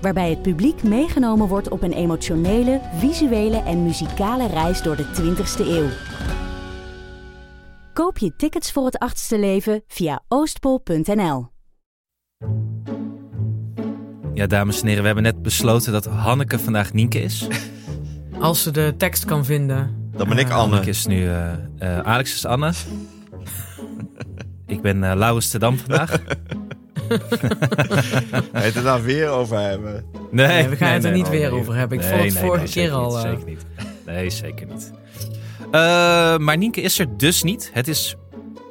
Waarbij het publiek meegenomen wordt op een emotionele, visuele en muzikale reis door de 20ste eeuw. Koop je tickets voor het achtste leven via oostpol.nl. Ja, dames en heren, we hebben net besloten dat Hanneke vandaag Nienke is. Als ze de tekst kan vinden. Dan ben ik Uh, Anne. Hanneke is nu... eh, eh, Alex is Anne. ik ben eh Laurens Tedam vandaag. Het er dan weer over hebben? Nee, Nee, we gaan het er niet oh, weer nee. over hebben. Ik Nee, vond het nee, vorige nee, keer zeker al, Niet, eh, zeker niet. Nee, zeker niet. Eh, maar Nienke is er dus niet. Het is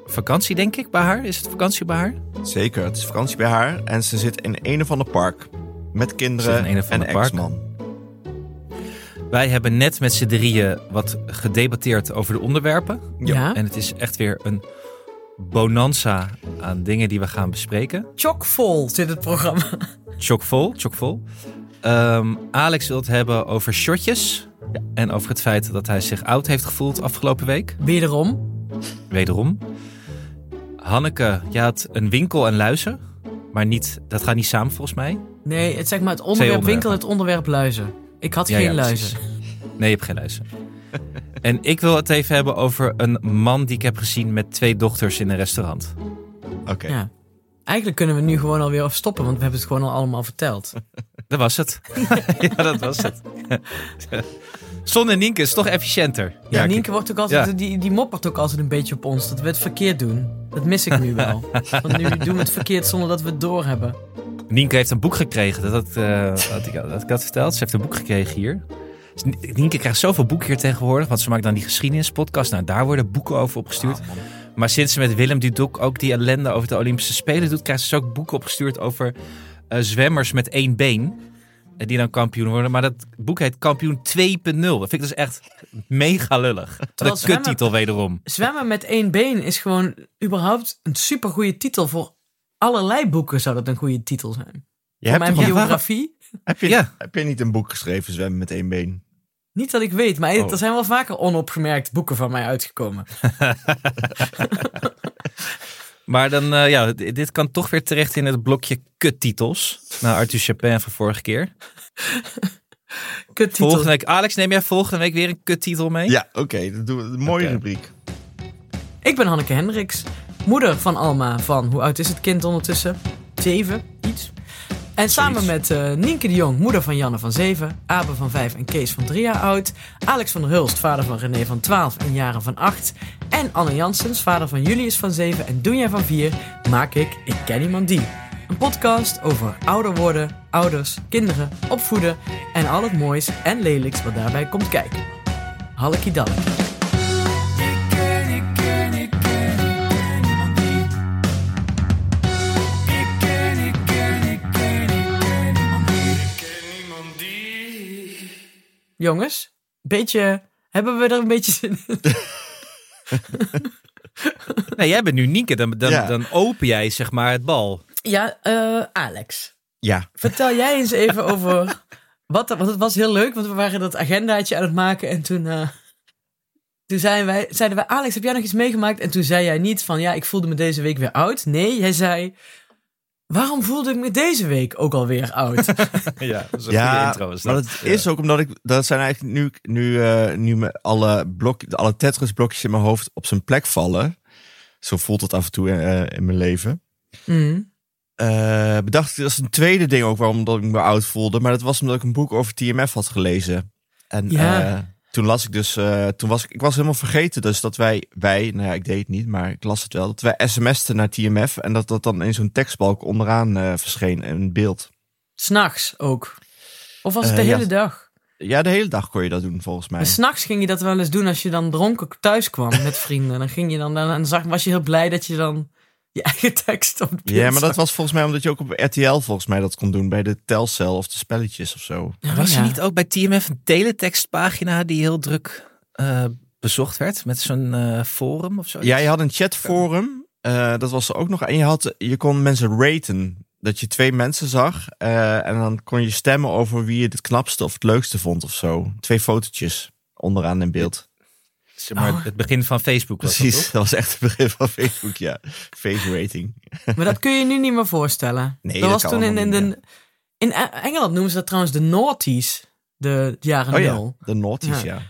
vakantie, denk ik, bij haar. Is het vakantie bij haar? Zeker, het is vakantie bij haar en ze zit in een of ander park. Met kinderen in een of en ex-man. Wij hebben net met z'n drieën wat gedebatteerd over de onderwerpen. Ja. En het is echt weer een bonanza aan dingen die we gaan bespreken. Chockvol zit het programma. Chockvol, chockvol. Ehm Alex wil het hebben over shotjes. En over het feit dat hij zich oud heeft gevoeld afgelopen week. Wederom. Wederom. Hanneke, je had een winkel en luizen. Maar niet, dat gaat niet samen volgens mij. Nee, het zeg maar het onderwerp winkel, het onderwerp luizen. Ik had Ja, geen ja, luizen. Nee, je hebt geen luizen. En ik wil het even hebben over een man die ik heb gezien met twee dochters in een restaurant. Oké. Ja. Eigenlijk kunnen we nu gewoon alweer stoppen, want we hebben het gewoon al allemaal verteld. Dat was het. ja, dat was het. Zonder Nienke is het toch efficiënter. Ja, Nienke wordt ook altijd, Ja. die, die moppert ook altijd een beetje op ons. Dat we het verkeerd doen. Dat mis ik nu wel. Want nu doen we het verkeerd zonder dat we het doorhebben. Nienke heeft een boek gekregen. Dat, had, eh, had ik, had ik dat verteld. Ze heeft een boek gekregen hier. Ni- Nienke krijgt zoveel boeken hier tegenwoordig. Want ze maakt dan die geschiedenispodcast. Nou, daar worden boeken over opgestuurd. maar sinds ze met Willem Dudok ook die ellende over de Olympische Spelen doet... krijgt ze dus ook boeken opgestuurd over eh, zwemmers met één been. eh, Die dan kampioen worden. Maar dat boek heet Kampioen 2.0. Dat vind ik dus echt mega lullig. Terwijl een zwemmen- kuttitel wederom. Zwemmen met één been is gewoon überhaupt een super goede titel. Voor allerlei boeken zou dat een goede titel zijn. Je Voor hebt mijn biografie. heb, je, Ja. heb je niet een boek geschreven, Zwemmen met één been? Niet dat ik weet, maar Oh. er zijn wel vaker onopgemerkt boeken van mij uitgekomen. Maar dan, eh, ja, dit kan toch weer terecht in het blokje kuttitels. Nou, Arthur Chapin van vorige keer. Kuttitel. Volgende week, Alex, neem jij volgende week weer een kuttitel mee? Ja, oké. dat doen we. Een mooie rubriek. Ik ben Hanneke Hendricks, moeder van Alma van, hoe oud is het kind ondertussen? Zeven, iets. En samen met eh, Nienke de Jong, moeder van Janne van 7, Abe van 5 en Kees van 3 jaar oud. Alex van der Hulst, vader van René van 12 en Jaren van 8. En Anne Janssens, vader van Julius van 7 en Doenja van 4, maak ik Ik Ken Iemand Die. Een podcast over ouder worden, ouders, kinderen, opvoeden en al het moois en lelijks wat daarbij komt kijken. Hallekie Jongens, beetje, hebben we er een beetje zin in? Nee, jij bent nu Nienke, dan, dan, Ja. dan open jij zeg maar het bal. Ja, eh, Alex. Ja. Vertel jij eens even over. Wat, want het was heel leuk, want we waren dat agendaatje aan het maken. En toen, eh, toen zeiden, wij, zeiden wij: Alex, heb jij nog iets meegemaakt? En toen zei jij niet van ja, ik voelde me deze week weer oud. Nee, jij zei. Waarom voelde ik me deze week ook alweer oud? Ja, dat is een Ja, goede intro. is maar dat. het is ook omdat ik... Dat zijn eigenlijk nu, nu, eh, nu me alle, blok, alle Tetris blokjes in mijn hoofd op zijn plek vallen. Zo voelt het af en toe eh, in mijn leven. Mm. Eh, bedacht ik, dat is een tweede ding ook waarom dat ik me oud voelde. Maar dat was omdat ik een boek over TMF had gelezen. En Ja. Eh, toen las ik dus, eh, toen was ik, ik was helemaal vergeten dus dat wij, wij, nou ja, ik deed het niet, maar ik las het wel, dat wij sms'ten naar TMF en dat dat dan in zo'n tekstbalk onderaan eh, verscheen in beeld. S'nachts ook. Of was het Eh, de ja. hele dag? Ja, de hele dag kon je dat doen volgens mij. Maar s'nachts ging je dat wel eens doen als je dan dronken thuis kwam met vrienden. Dan ging je dan, dan zag, was je heel blij dat je dan je eigen tekst op het Ja, maar dat was volgens mij omdat je ook op RTL volgens mij dat kon doen. Bij de Telcel of de spelletjes of zo. Ja, Was er ja. niet ook bij TMF een teletextpagina die heel druk eh, bezocht werd? Met zo'n eh, forum of zo? Ja, je had een chatforum. eh, dat was er ook nog. En je, had, je kon mensen raten. Dat je twee mensen zag. eh, en dan kon je stemmen over wie je het knapste of het leukste vond of zo. Twee fotootjes onderaan in beeld. Zeg maar, Oh. het begin van Facebook was dat, Precies, toch? dat was echt het begin van Facebook, ja. Face rating. Maar dat kun je nu niet meer voorstellen. Nee, dat, dat was kan toen in, in, de, in E- Engeland noemen ze dat trouwens de naughties. De jaren Oh ja, nul. de naughties, Ja. ja.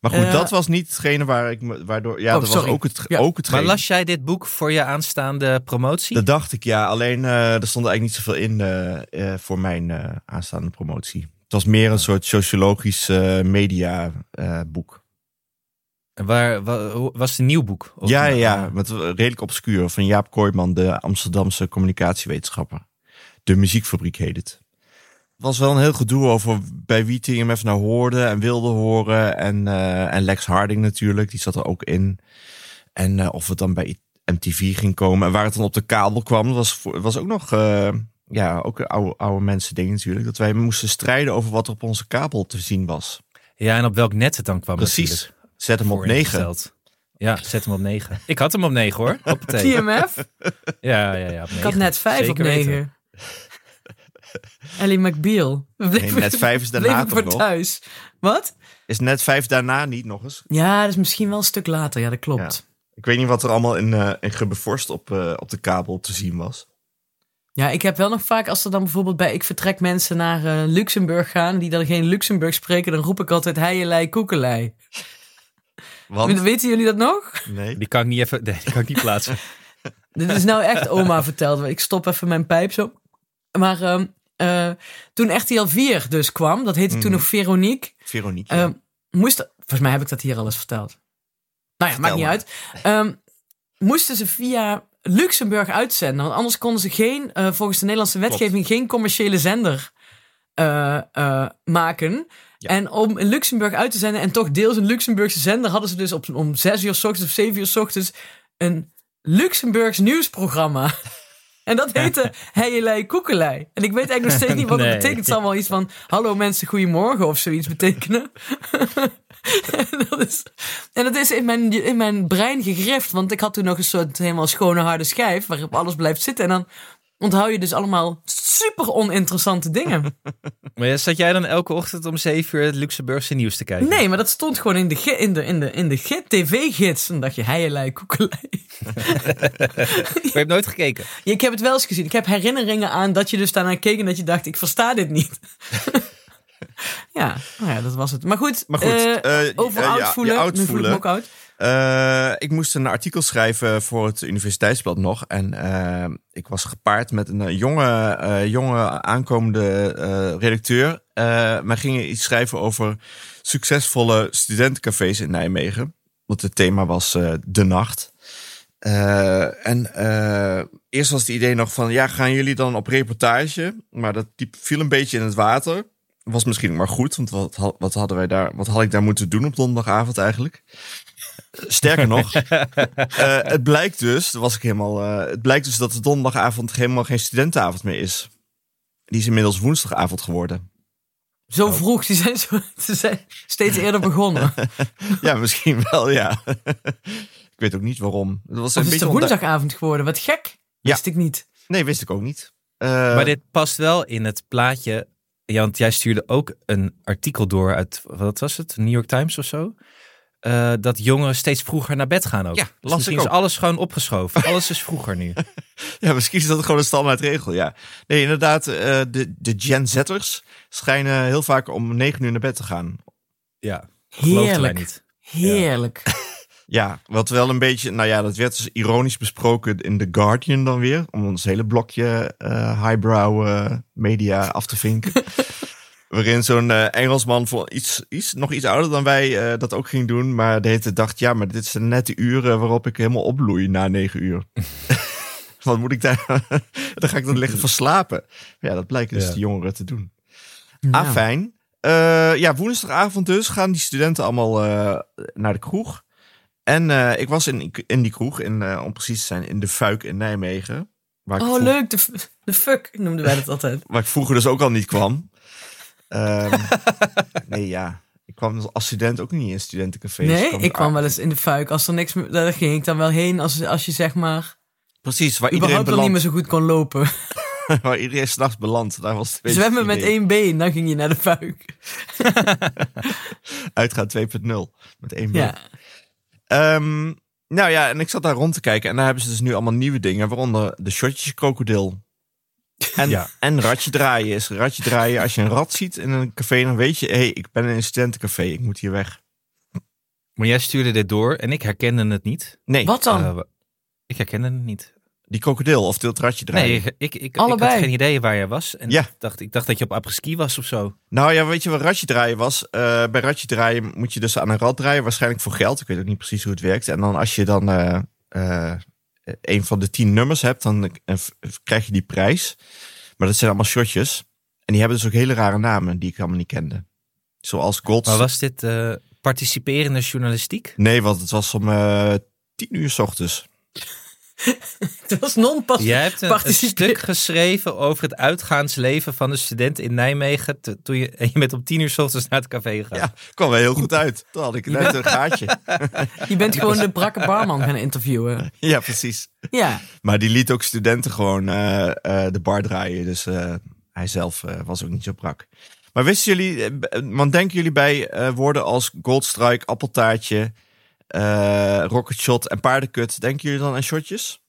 Maar goed, Eh, dat was niet hetgene waar ik me, waardoor, ja, Oh, dat sorry. was ook het, Ja. ook het Maar las jij dit boek voor je aanstaande promotie? Dat dacht ik, ja. Alleen eh, er stond eigenlijk niet zoveel in eh, eh, voor mijn eh, aanstaande promotie. Het was meer een soort sociologisch eh, media eh, boek. En Waar, was het een nieuw boek? Of Ja, ja, ja. Met, redelijk obscuur. Van Jaap Kooijman, de Amsterdamse communicatiewetenschapper. De muziekfabriek heet het. Het was wel een heel gedoe over bij wie TMF nou hoorde en wilde horen. En, eh, en Lex Harding natuurlijk, die zat er ook in. En eh, of het dan bij MTV ging komen. En waar het dan op de kabel kwam, was, was ook nog... eh, ja, ook oude, oude mensen ding natuurlijk. Dat wij moesten strijden over wat er op onze kabel te zien was. Ja, en op welk net het dan kwam Precies. natuurlijk. Zet hem op negen. Vooringesteld. Ja, zet hem op 9. Ik had hem op 9 hoor. Op het TMF? Ja, ja, ja. Op Ik had net vijf Zeker op negen. weten. Ellie McBeal. Nee, net vijf is daarna toch voor nog? thuis. Wat? Is net vijf daarna niet nog eens? Ja, dat is misschien wel een stuk later. Ja, dat klopt. Ik weet niet wat er allemaal in, eh in op, eh, op de kabel te zien was. Ja, ik heb wel nog vaak, als er dan bijvoorbeeld bij Ik Vertrek mensen naar eh, Luxemburg gaan, die dan geen Luxemburg spreken, dan roep ik altijd heielei koekelei. Want? Weten jullie dat nog? Nee. Die kan ik niet even, nee, die kan ik niet plaatsen. Dit is nou echt oma verteld. Ik stop even mijn pijp zo. Maar ehm, eh, toen RTL 4 dus kwam, dat heette toen Mhm. nog Veronique, Veronique. ehm, moest, volgens mij heb ik dat hier al eens verteld. Nou ja, maakt niet maar. uit. Ehm, moesten ze via Luxemburg uitzenden, want anders konden ze geen, eh, volgens de Nederlandse wetgeving, geen commerciële zender eh, eh, maken. Ja. En om in Luxemburg uit te zenden en toch deels een Luxemburgse zender, hadden ze dus op, om zes uur s ochtends of zeven uur s ochtends een Luxemburgs nieuwsprogramma. En dat heette Heielei Koekelei. En ik weet eigenlijk nog steeds niet wat Nee. het betekent. Het zal wel iets van, hallo mensen, goedemorgen of zoiets betekenen. en, dat is, en dat is in mijn, in mijn brein gegrift. Want ik had toen nog een soort helemaal schone harde schijf waarop alles blijft zitten. En dan onthoud je dus allemaal super oninteressante dingen. Maar ja, zat jij dan elke ochtend om 7 uur het Luxemburgse nieuws te kijken? Nee, maar dat stond gewoon in de, in de, in de, in de gi- tv-gids. En dan dacht je, heielei koekelei. Maar je hebt nooit gekeken. Ja, ik heb het wel eens gezien. Ik heb herinneringen aan dat je dus daarnaar keek en dat je dacht, ik versta dit niet. ja, nou ja, dat was het. Maar goed, Maar goed, eh, eh, over eh, oud ja, voelen. oud nu voel ik me ook oud. Eh, ik moest een artikel schrijven voor het Universiteitsblad nog. En eh, ik was gepaard met een eh, jonge, jonge aankomende redacteur. Wij gingen iets schrijven over succesvolle studentencafés in Nijmegen. Want het thema was de nacht. En eerst was het idee nog van, ja, gaan jullie dan op reportage? Maar dat viel een beetje in het water. Was misschien maar goed, want wat, wat hadden wij daar, wat had ik daar moeten doen op donderdagavond eigenlijk? Sterker nog, eh, het blijkt dus, was ik helemaal, eh, het blijkt dus dat de donderdagavond helemaal geen studentenavond meer is. Die is inmiddels woensdagavond geworden. Zo vroeg, die zijn, zo, ze zijn steeds eerder begonnen. Ja, misschien wel, ja. ik weet ook niet waarom. Het was een is beetje het ondu- woensdagavond geworden? Wat gek. Ja. Wist ik niet. Nee, wist ik ook niet. Eh, Maar dit past wel in het plaatje. Ja, want jij stuurde ook een artikel door uit, wat was het? New York Times of zo? Eh, dat jongeren steeds vroeger naar bed gaan ook. Ja, dus misschien is alles gewoon opgeschoven. alles is vroeger nu. Ja, misschien is dat gewoon een standaardregel, ja. Nee, inderdaad, eh, de, de Gen Z'ers schijnen heel vaak om negen uur naar bed te gaan. Ja, Heerlijk. niet. Heerlijk. Ja, wat wel een beetje, nou ja, dat werd dus ironisch besproken in The Guardian dan weer. Om ons hele blokje eh, highbrow eh, media af te vinken. Waarin zo'n eh, Engelsman voor iets, iets, nog iets ouder dan wij eh, dat ook ging doen. Maar de hele tijd dacht, ja, maar dit zijn net de uren waarop ik helemaal opbloei na negen uur. Wat moet ik daar? dan ga ik dan liggen verslapen. Ja, dat blijken dus Ja. de jongeren te doen. Nou, Ah, fijn. Eh, ja, woensdagavond dus gaan die studenten allemaal eh, naar de kroeg. En eh, ik was in, in die kroeg, in, eh, om precies te zijn, in de Fuik in Nijmegen. Waar ik Oh, vroeg- leuk. De, de fuck noemden wij dat altijd. Waar ik vroeger dus ook al niet kwam. Ehm, nee, ja. Ik kwam als student ook niet in studentencafés. Nee, kwam ik kwam wel eens in de fuik. Als er niks meer... Daar ging ik dan wel heen als, als je zeg maar... Precies, waar iedereen, überhaupt al niet meer belandt, zo goed kon lopen. waar iedereen s'nachts belandt. Daar was het Zwemmen met één been, dan ging je naar de fuik. Uitgaan 2.0 met één been. Ja. Ehm, nou ja, en ik zat daar rond te kijken. En daar hebben ze dus nu allemaal nieuwe dingen. Waaronder de shotjes krokodil. En, Ja. en ratje draaien is ratje draaien. Als je een rat ziet in een café, dan weet je... Hé, hey, ik ben in een studentencafé. Ik moet hier weg. Maar jij stuurde dit door en ik herkende het niet. Nee, Wat dan? Eh, ik herkende het niet. die krokodil of het ratje draaien. Nee, ik, ik, ik, ik Allebei. had geen idee waar jij was. En Ja. ik, dacht, ik dacht dat je op apres-ski was of zo. Nou ja, weet je wat ratje draaien was? Eh, bij ratje draaien moet je dus aan een rad draaien, waarschijnlijk voor geld. Ik weet ook niet precies hoe het werkt. En dan als je dan eh, eh, een van de tien nummers hebt, dan eh, krijg je die prijs. Maar dat zijn allemaal shotjes. En die hebben dus ook hele rare namen die ik allemaal niet kende. Zoals Gold. Maar was dit eh, participerende journalistiek? Nee, want het was om eh tien uur s ochtends. Het was non-pas. Jij hebt een, een stuk geschreven over het uitgaansleven van de student in Nijmegen. te- Toen je, en je bent om tien uur s ochtends naar het café gegaan. Ja, kwam wel heel goed uit. Toen had ik net een gaatje. Je bent gewoon de brakke barman gaan interviewen. Ja, precies. Ja. Maar die liet ook studenten gewoon eh, eh, de bar draaien. Dus eh, hij zelf eh, was ook niet zo brak. Maar wisten jullie, want denken jullie bij eh, woorden als Goldstrike, appeltaartje, eh rocket shot en paardenkut, denken jullie dan aan shotjes?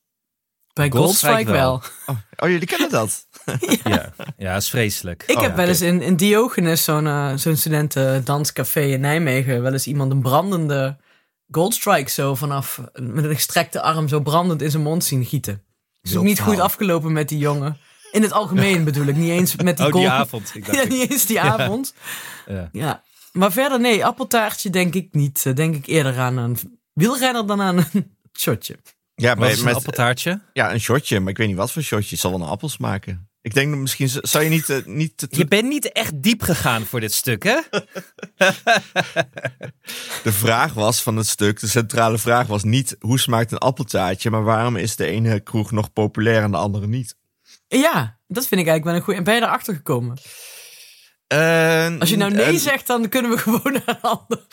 Bij Goldstrike Goldstrike wel. wel. Oh, oh jullie kennen dat? Ja, ja dat is vreselijk. Ik Oh, heb ja, wel eens in, in Diogenes, zo'n eh, zo'n studentendanscafé in Nijmegen, wel eens iemand een brandende Goldstrike zo vanaf, met een gestrekte arm zo brandend in zijn mond zien gieten. is ook Wild niet goed afgelopen met die jongen. In het algemeen bedoel ik, niet eens met die Oh, die gold- avond. Ik dacht, Ja, niet eens die avond. ja. Ja. Maar verder nee, appeltaartje denk ik niet. Eh, Denk ik eerder aan een wielrenner dan aan een shotje. Ja, bij- een met, appeltaartje? ja, een shotje, maar ik weet niet wat voor shotje. Het zal wel een appels maken. Ik denk dat misschien, zou je niet... eh, niet te- Je bent niet echt diep gegaan voor dit stuk, hè? de vraag was van het stuk, de centrale vraag was niet hoe smaakt een appeltaartje, maar waarom is de ene kroeg nog populair en de andere niet? Ja, dat vind ik eigenlijk wel een goeie. En ben je erachter gekomen? Als je nou nee zegt, dan kunnen we gewoon naar een ander.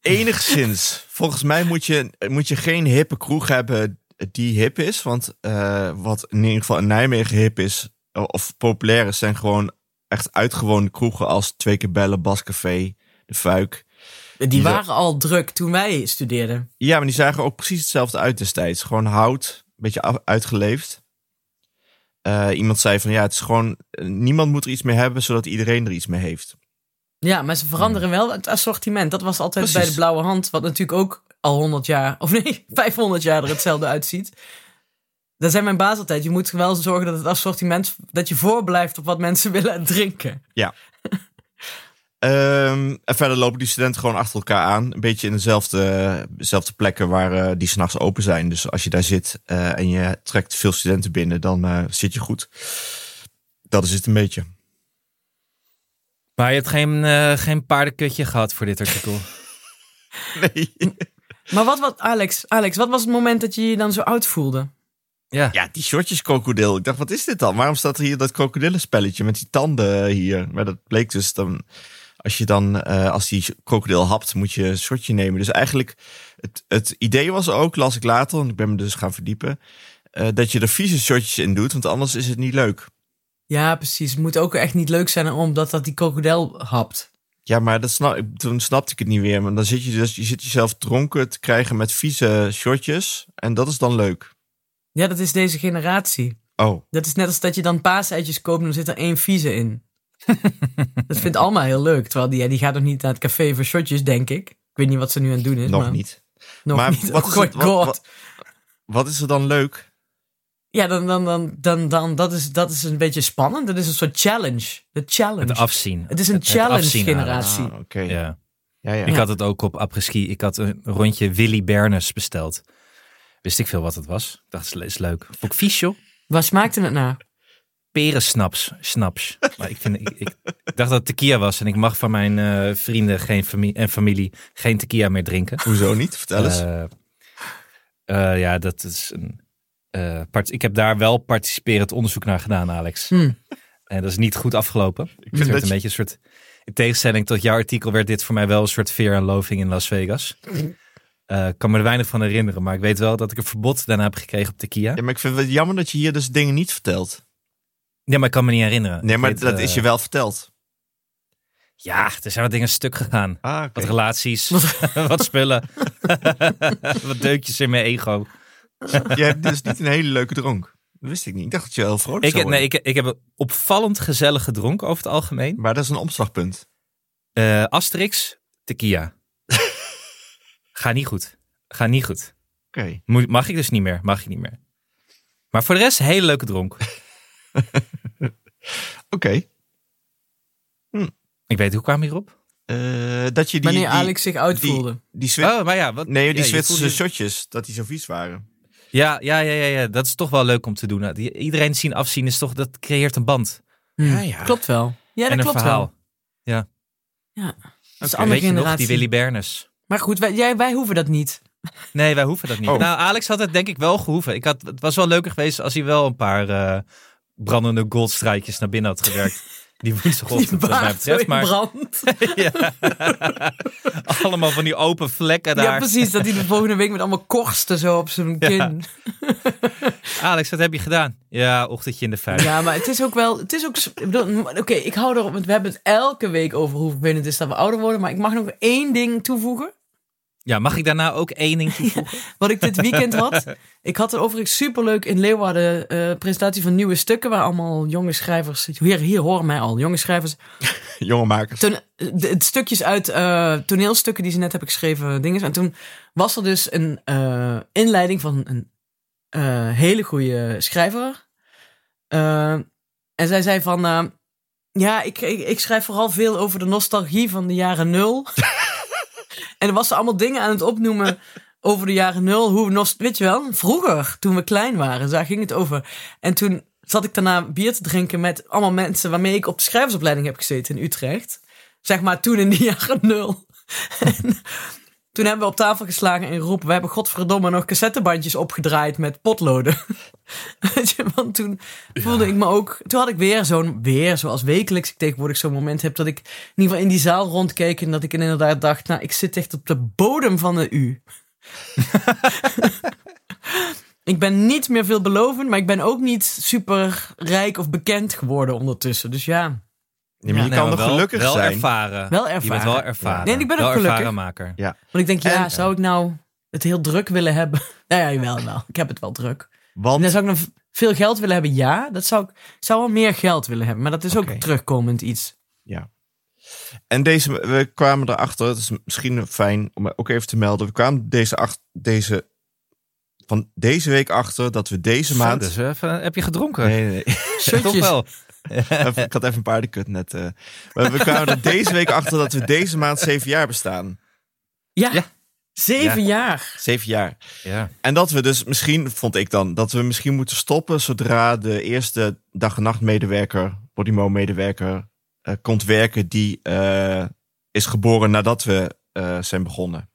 Enigszins. Volgens mij moet je, moet je geen hippe kroeg hebben die hip is. Want eh, wat in ieder geval in Nijmegen hip is, of populair is, zijn gewoon echt uitgewoonde kroegen als Twee keer Bellen, Bascafé, De Fuik. Die Ja. waren al druk toen wij studeerden. Ja, maar die zagen ook precies hetzelfde uit destijds. Gewoon hout, een beetje uitgeleefd. Eh, iemand zei van ja, het is gewoon, eh, niemand moet er iets mee hebben, zodat iedereen er iets mee heeft. Ja, maar ze veranderen wel het assortiment. Dat was altijd Precies. bij de Blauwe Hand, wat natuurlijk ook al 100 jaar, of nee, 500 jaar er hetzelfde uitziet. Daar zei mijn baas altijd, je moet wel zorgen dat het assortiment, dat je voorblijft op wat mensen willen drinken. Ehm, en verder lopen die studenten gewoon achter elkaar aan. Een beetje in dezelfde, dezelfde plekken waar eh, die s'nachts open zijn. Dus als je daar zit eh, en je trekt veel studenten binnen, dan eh, zit je goed. Dat is het een beetje. Maar je hebt geen, eh, geen paardenkutje gehad voor dit artikel. Nee. Maar wat, wat, Alex, Alex, wat was het moment dat je je dan zo oud voelde? Ja. Ja, die shortjes krokodil. Ik dacht, wat is dit dan? Waarom staat er hier dat krokodillenspelletje met die tanden hier? Maar dat bleek dus dan... Als je dan, eh, als die krokodil hapt, moet je een shotje nemen. Dus eigenlijk, het, het idee was ook, las ik later, en ik ben me dus gaan verdiepen, eh, dat je er vieze shotjes in doet, want anders is het niet leuk. Ja, precies. Het moet ook echt niet leuk zijn omdat dat die krokodil hapt. Ja, maar dat snap, toen snapte ik het niet weer. Maar dan zit je dus, je zit jezelf dronken te krijgen met vieze shotjes. En dat is dan leuk. Ja, dat is deze generatie. Oh, Dat is net als dat je dan paaseitjes koopt en er zit er één vieze in. dat vindt Alma heel leuk. Terwijl die, die gaat nog niet naar het café voor shotjes, denk ik. Ik weet niet wat ze nu aan het doen is. nog maar niet. Nog Maar niet. wat oh is het- wat- god. wat- Wat is er dan leuk? Ja, dan, dan, dan, dan, dan dat, is, dat is een beetje spannend. Dat is een soort challenge. De challenge. Het afzien. het is een challenge-generatie. Ah, oké. Ja. Ja, ja. Ik had het ook op apres-ski. Ik had een rondje Willy Bernes besteld. Wist ik veel wat het was. Ik dacht, het is leuk. Vond ik vies, joh. Waar smaakte het naar? Perensnaps. Snaps. Maar ik, vind, ik, ik dacht dat het tequila was. En ik mag van mijn eh, vrienden geen familie, en familie geen tequila meer drinken. Hoezo niet? Vertel eens. Eh, eh, ja, dat is een. eh, part, ik heb daar wel participerend onderzoek naar gedaan, Alex. Hmm. En dat is niet goed afgelopen. Ik vind het dat een je- beetje een soort. In tegenstelling tot jouw artikel werd dit voor mij wel een soort fear en loving in Las Vegas. Eh, Ik kan me er weinig van herinneren, maar ik weet wel dat ik een verbod daarna heb gekregen op tequila. ja, maar ik vind het jammer dat je hier dus dingen niet vertelt. Ja, maar ik kan me niet herinneren. Nee, maar weet, dat eh, is je wel verteld. Ja, er zijn wat dingen stuk gegaan. Ah. Wat relaties, wat spullen, wat deukjes in mijn ego. Je hebt dus niet een hele leuke dronk. Dat wist ik niet. Ik dacht dat je heel vrolijk Ik, zou nee, ik, ik heb een opvallend gezellig gedronken over het algemeen. Maar dat is een omslagpunt. Eh, Asterix, tequila. Ga niet goed. Ga niet goed. Oké. Mag ik dus niet meer. Mag ik niet meer. Maar voor de rest, hele leuke dronk. Oké. Ik weet, hoe kwam hierop? Eh, dat je die... Wanneer die, Alex zich uitvoelde. Die Zwit- Oh, maar ja. Wat, nee, die ja, Zwitserse voelde- shotjes, dat die zo vies waren. Ja, ja, ja, ja, ja, dat is toch wel leuk om te doen. Die- Iedereen zien afzien is toch, dat creëert een band. Hmm. Ja, ja. Klopt wel. Ja, dat en een klopt verhaal. wel. Ja. Dat is andere weet je nog, generatie. die Willy Berners. Maar goed, wij, jij, wij hoeven dat niet. Nee, wij hoeven dat niet. Oh. Nou, Alex had het denk ik wel gehoeven. Ik had, het was wel leuker geweest als hij wel een paar eh, brandende goldstruikjes naar binnen had gewerkt. Die woensdagochtend, wat mij betreft. Maar brand. ja. allemaal van die open vlekken daar. Ja, precies. Dat hij de volgende week met allemaal korsten zo op zijn kin. Alex, wat heb je gedaan? Ja, ochtendje in de vijf. Ja, maar het is ook wel. Het is ook. Oké, ik hou erop. Want we hebben het elke week over hoe vervelend het is dat we ouder worden. Maar ik mag nog één ding toevoegen. Ja, mag ik daarna ook één ding toevoegen? Wat ik dit weekend had. Ik had er overigens superleuk in Leeuwarden. eh presentatie van nieuwe stukken. Waar allemaal jonge schrijvers. Hier, hier horen mij al. Jonge schrijvers. Jonge makers. Toen, de, het stukjes uit eh, toneelstukken die ze net hebben geschreven. Dingen. En toen was er dus een eh, inleiding van een eh, hele goede schrijver. Eh, en zij zei van... eh, ja, ik, ik, ik schrijf vooral veel over de nostalgie van de jaren nul. en er was ze allemaal dingen aan het opnoemen over de jaren nul. Hoe, nost weet je wel, vroeger, toen we klein waren. Daar ging het over. En toen zat ik daarna bier te drinken met allemaal mensen waarmee ik op de schrijversopleiding heb gezeten in Utrecht. Zeg maar toen in de jaren nul. En toen hebben we op tafel geslagen en geroepen: We hebben godverdomme nog cassettebandjes opgedraaid met potloden. Weet je, want toen voelde ik me ook. Toen had ik weer zo'n, weer zoals wekelijks ik tegenwoordig zo'n moment heb dat ik in ieder geval in die zaal rondkeek en dat ik inderdaad dacht: Nou, ik zit echt op de bodem van de U. ik ben niet meer veelbelovend, maar ik ben ook niet super rijk of bekend geworden ondertussen. Dus ja, Nee, maar je kan nog wel- gelukkig wel zijn. Ervaren. Wel Je bent ervaren. wel ervaren. Nee, ik ben wel ook gelukkig. ervarenmaker. Ja. Want ik denk, ja, En- zou ik nou het heel druk willen hebben? Nou ja, jawel, wel. Ik heb het wel druk. En dan Want zou ik nog veel geld willen hebben? Ja, dat zou ik, zou wel meer geld willen hebben. Maar dat is ook terugkomend iets. Ja. En deze, we kwamen erachter, het is misschien fijn om ook even te melden. We kwamen deze, acht, deze, van deze week achter dat we deze Zo, maand. dus even, heb je gedronken? Nee, nee, nee. Toch wel. Ik had even een paardenkut net. eh. Maar we kwamen er deze week achter dat we deze maand zeven jaar bestaan. Ja, Ja. zeven jaar. Zeven jaar. Ja. En dat we dus misschien, vond ik dan, dat we misschien moeten stoppen zodra de eerste dag en nacht medewerker, Podimo medewerker, eh, komt werken die eh, is geboren nadat we eh, zijn begonnen.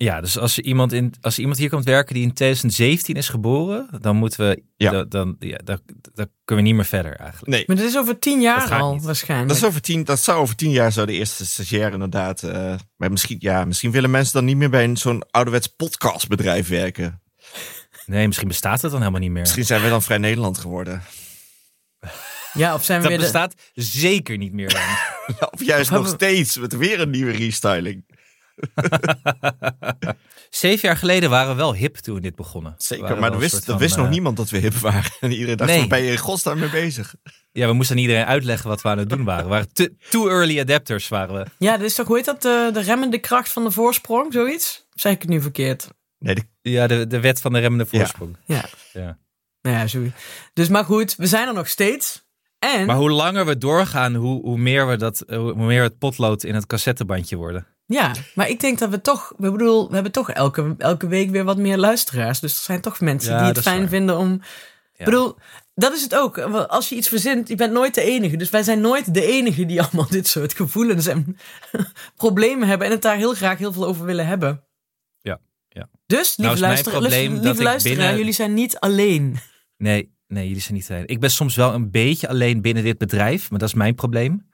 Ja, dus als, je iemand in, als er iemand hier komt werken die in 2017 is geboren, dan moeten we, Ja. dan, dan, ja, dan, dan kunnen we niet meer verder eigenlijk. Nee, Maar dat is over tien jaar al niet. waarschijnlijk. dat, is over tien, dat zou over tien jaar zou de eerste stagiair inderdaad. eh, maar misschien, ja, misschien willen mensen dan niet meer bij een- zo'n ouderwets podcastbedrijf werken. Nee, misschien bestaat het dan helemaal niet meer. Misschien zijn we dan Vrij Nederland geworden. Ja, of zijn we dat weer de... bestaat zeker niet meer dan. Of juist Of nog steeds met weer een nieuwe restyling. Zeven jaar geleden waren we wel hip toen we dit begonnen. Zeker, maar er wist, soort van, wist nog eh, niemand dat we hip waren. En iedereen dacht, Nee. ben je in godsnaam mee bezig? Ja, we moesten aan iedereen uitleggen wat we aan het doen waren. We waren te, too early adapters waren we. Ja, dat is toch, hoe heet dat? De, de remmende kracht van de voorsprong, zoiets? Of zeg ik het nu verkeerd? Nee, de- Ja, de, de wet van de remmende voorsprong. Ja. Ja. Nou ja, sorry. Dus maar goed, we zijn er nog steeds. En... Maar hoe langer we doorgaan, hoe, hoe, meer we dat, hoe meer het potlood in het cassettebandje worden. Ja, maar ik denk dat we toch, we bedoel, we hebben toch elke, elke week weer wat meer luisteraars. Dus er zijn toch mensen Ja, die het fijn waar. vinden om Ik bedoel, dat is het ook. Als je iets verzint, je bent nooit de enige. Dus wij zijn nooit de enige die allemaal dit soort gevoelens en problemen hebben. En het daar heel graag heel veel over willen hebben. Ja, ja. Dus, lieve, Nou lieve binnen- jullie zijn niet alleen. Nee, nee, jullie zijn niet alleen. Ik ben soms wel een beetje alleen binnen dit bedrijf, maar dat is mijn probleem.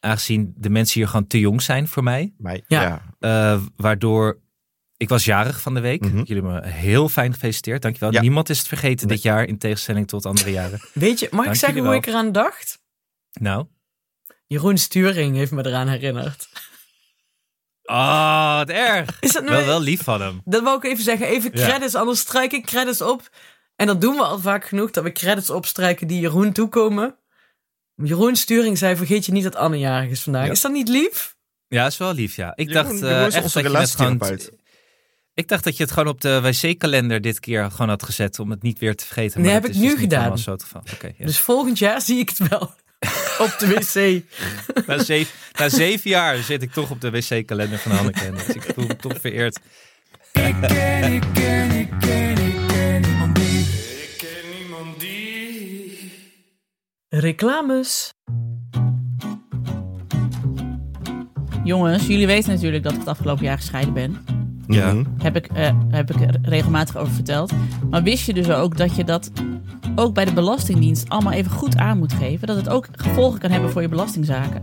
Aangezien de mensen hier gewoon te jong zijn voor mij. Mij, Ja. ja. Eh, waardoor ik was jarig van de week. Mhm. Jullie hebben me heel fijn gefeliciteerd. Dankjewel. Ja. Niemand is het vergeten Nee. dit jaar in tegenstelling tot andere jaren. Weet je, mag ik zeggen hoe ik eraan dacht? Nou. Jeroen Sturing heeft me eraan herinnerd. Oh, wat erg. Is dat nou Wel, wel lief van hem. Dat wou ik even zeggen. Even Ja. credits, anders strijk ik credits op. En dat doen we al vaak genoeg, dat we credits opstrijken die Jeroen toekomen. Jeroen Sturing zei, vergeet je niet dat Anne jarig is vandaag. Ja. Is dat niet lief? Ja, is wel lief, ja. Ik Jeroen- dacht Jeroen eh, echt dat je het gewoon... Ik dacht dat je het gewoon op de wc-kalender dit keer gewoon had gezet om het niet weer te vergeten. Nee, maar heb dat ik is nu dus niet gedaan. Zo het geval. Oké, ja. Dus volgend jaar zie ik het wel op de wc. na, zeven, na zeven jaar zit ik toch op de wc-kalender van Hanneke. En dus ik voel me toch vereerd. Reclames. Jongens, jullie weten natuurlijk dat ik het afgelopen jaar gescheiden ben. Ja. Mhm. Heb ik, eh, heb ik er regelmatig over verteld. Maar wist je dus ook dat je dat ook bij de Belastingdienst allemaal even goed aan moet geven? Dat het ook gevolgen kan hebben voor je belastingzaken.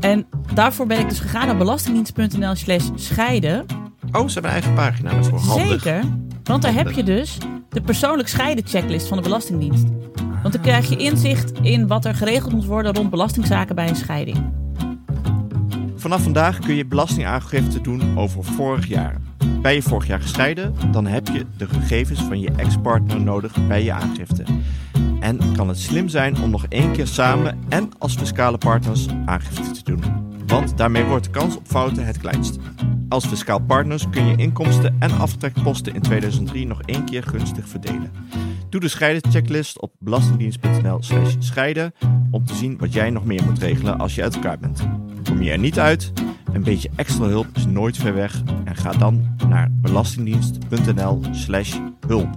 En daarvoor ben ik dus gegaan naar belastingdienst.nl slash scheiden. Oh, ze hebben een eigen pagina daarvoor. Handig. Zeker. Want daar heb je dus de persoonlijk scheiden checklist van de Belastingdienst. Want dan krijg je inzicht in wat er geregeld moet worden rond belastingzaken bij een scheiding. Vanaf vandaag kun je belastingaangifte doen over vorig jaar. Ben je vorig jaar gescheiden, dan heb je de gegevens van je ex-partner nodig bij je aangifte. En kan het slim zijn om nog één keer samen en als fiscale partners aangifte te doen. Want daarmee wordt de kans op fouten het kleinst. Als fiscaal partners kun je inkomsten en aftrekposten in 2003 nog één keer gunstig verdelen. Doe de scheidenchecklist op belastingdienst.nl slash scheiden om te zien wat jij nog meer moet regelen als je uit elkaar bent. Kom je er niet uit? Een beetje extra hulp is nooit ver weg en ga dan naar belastingdienst.nl slash hulp.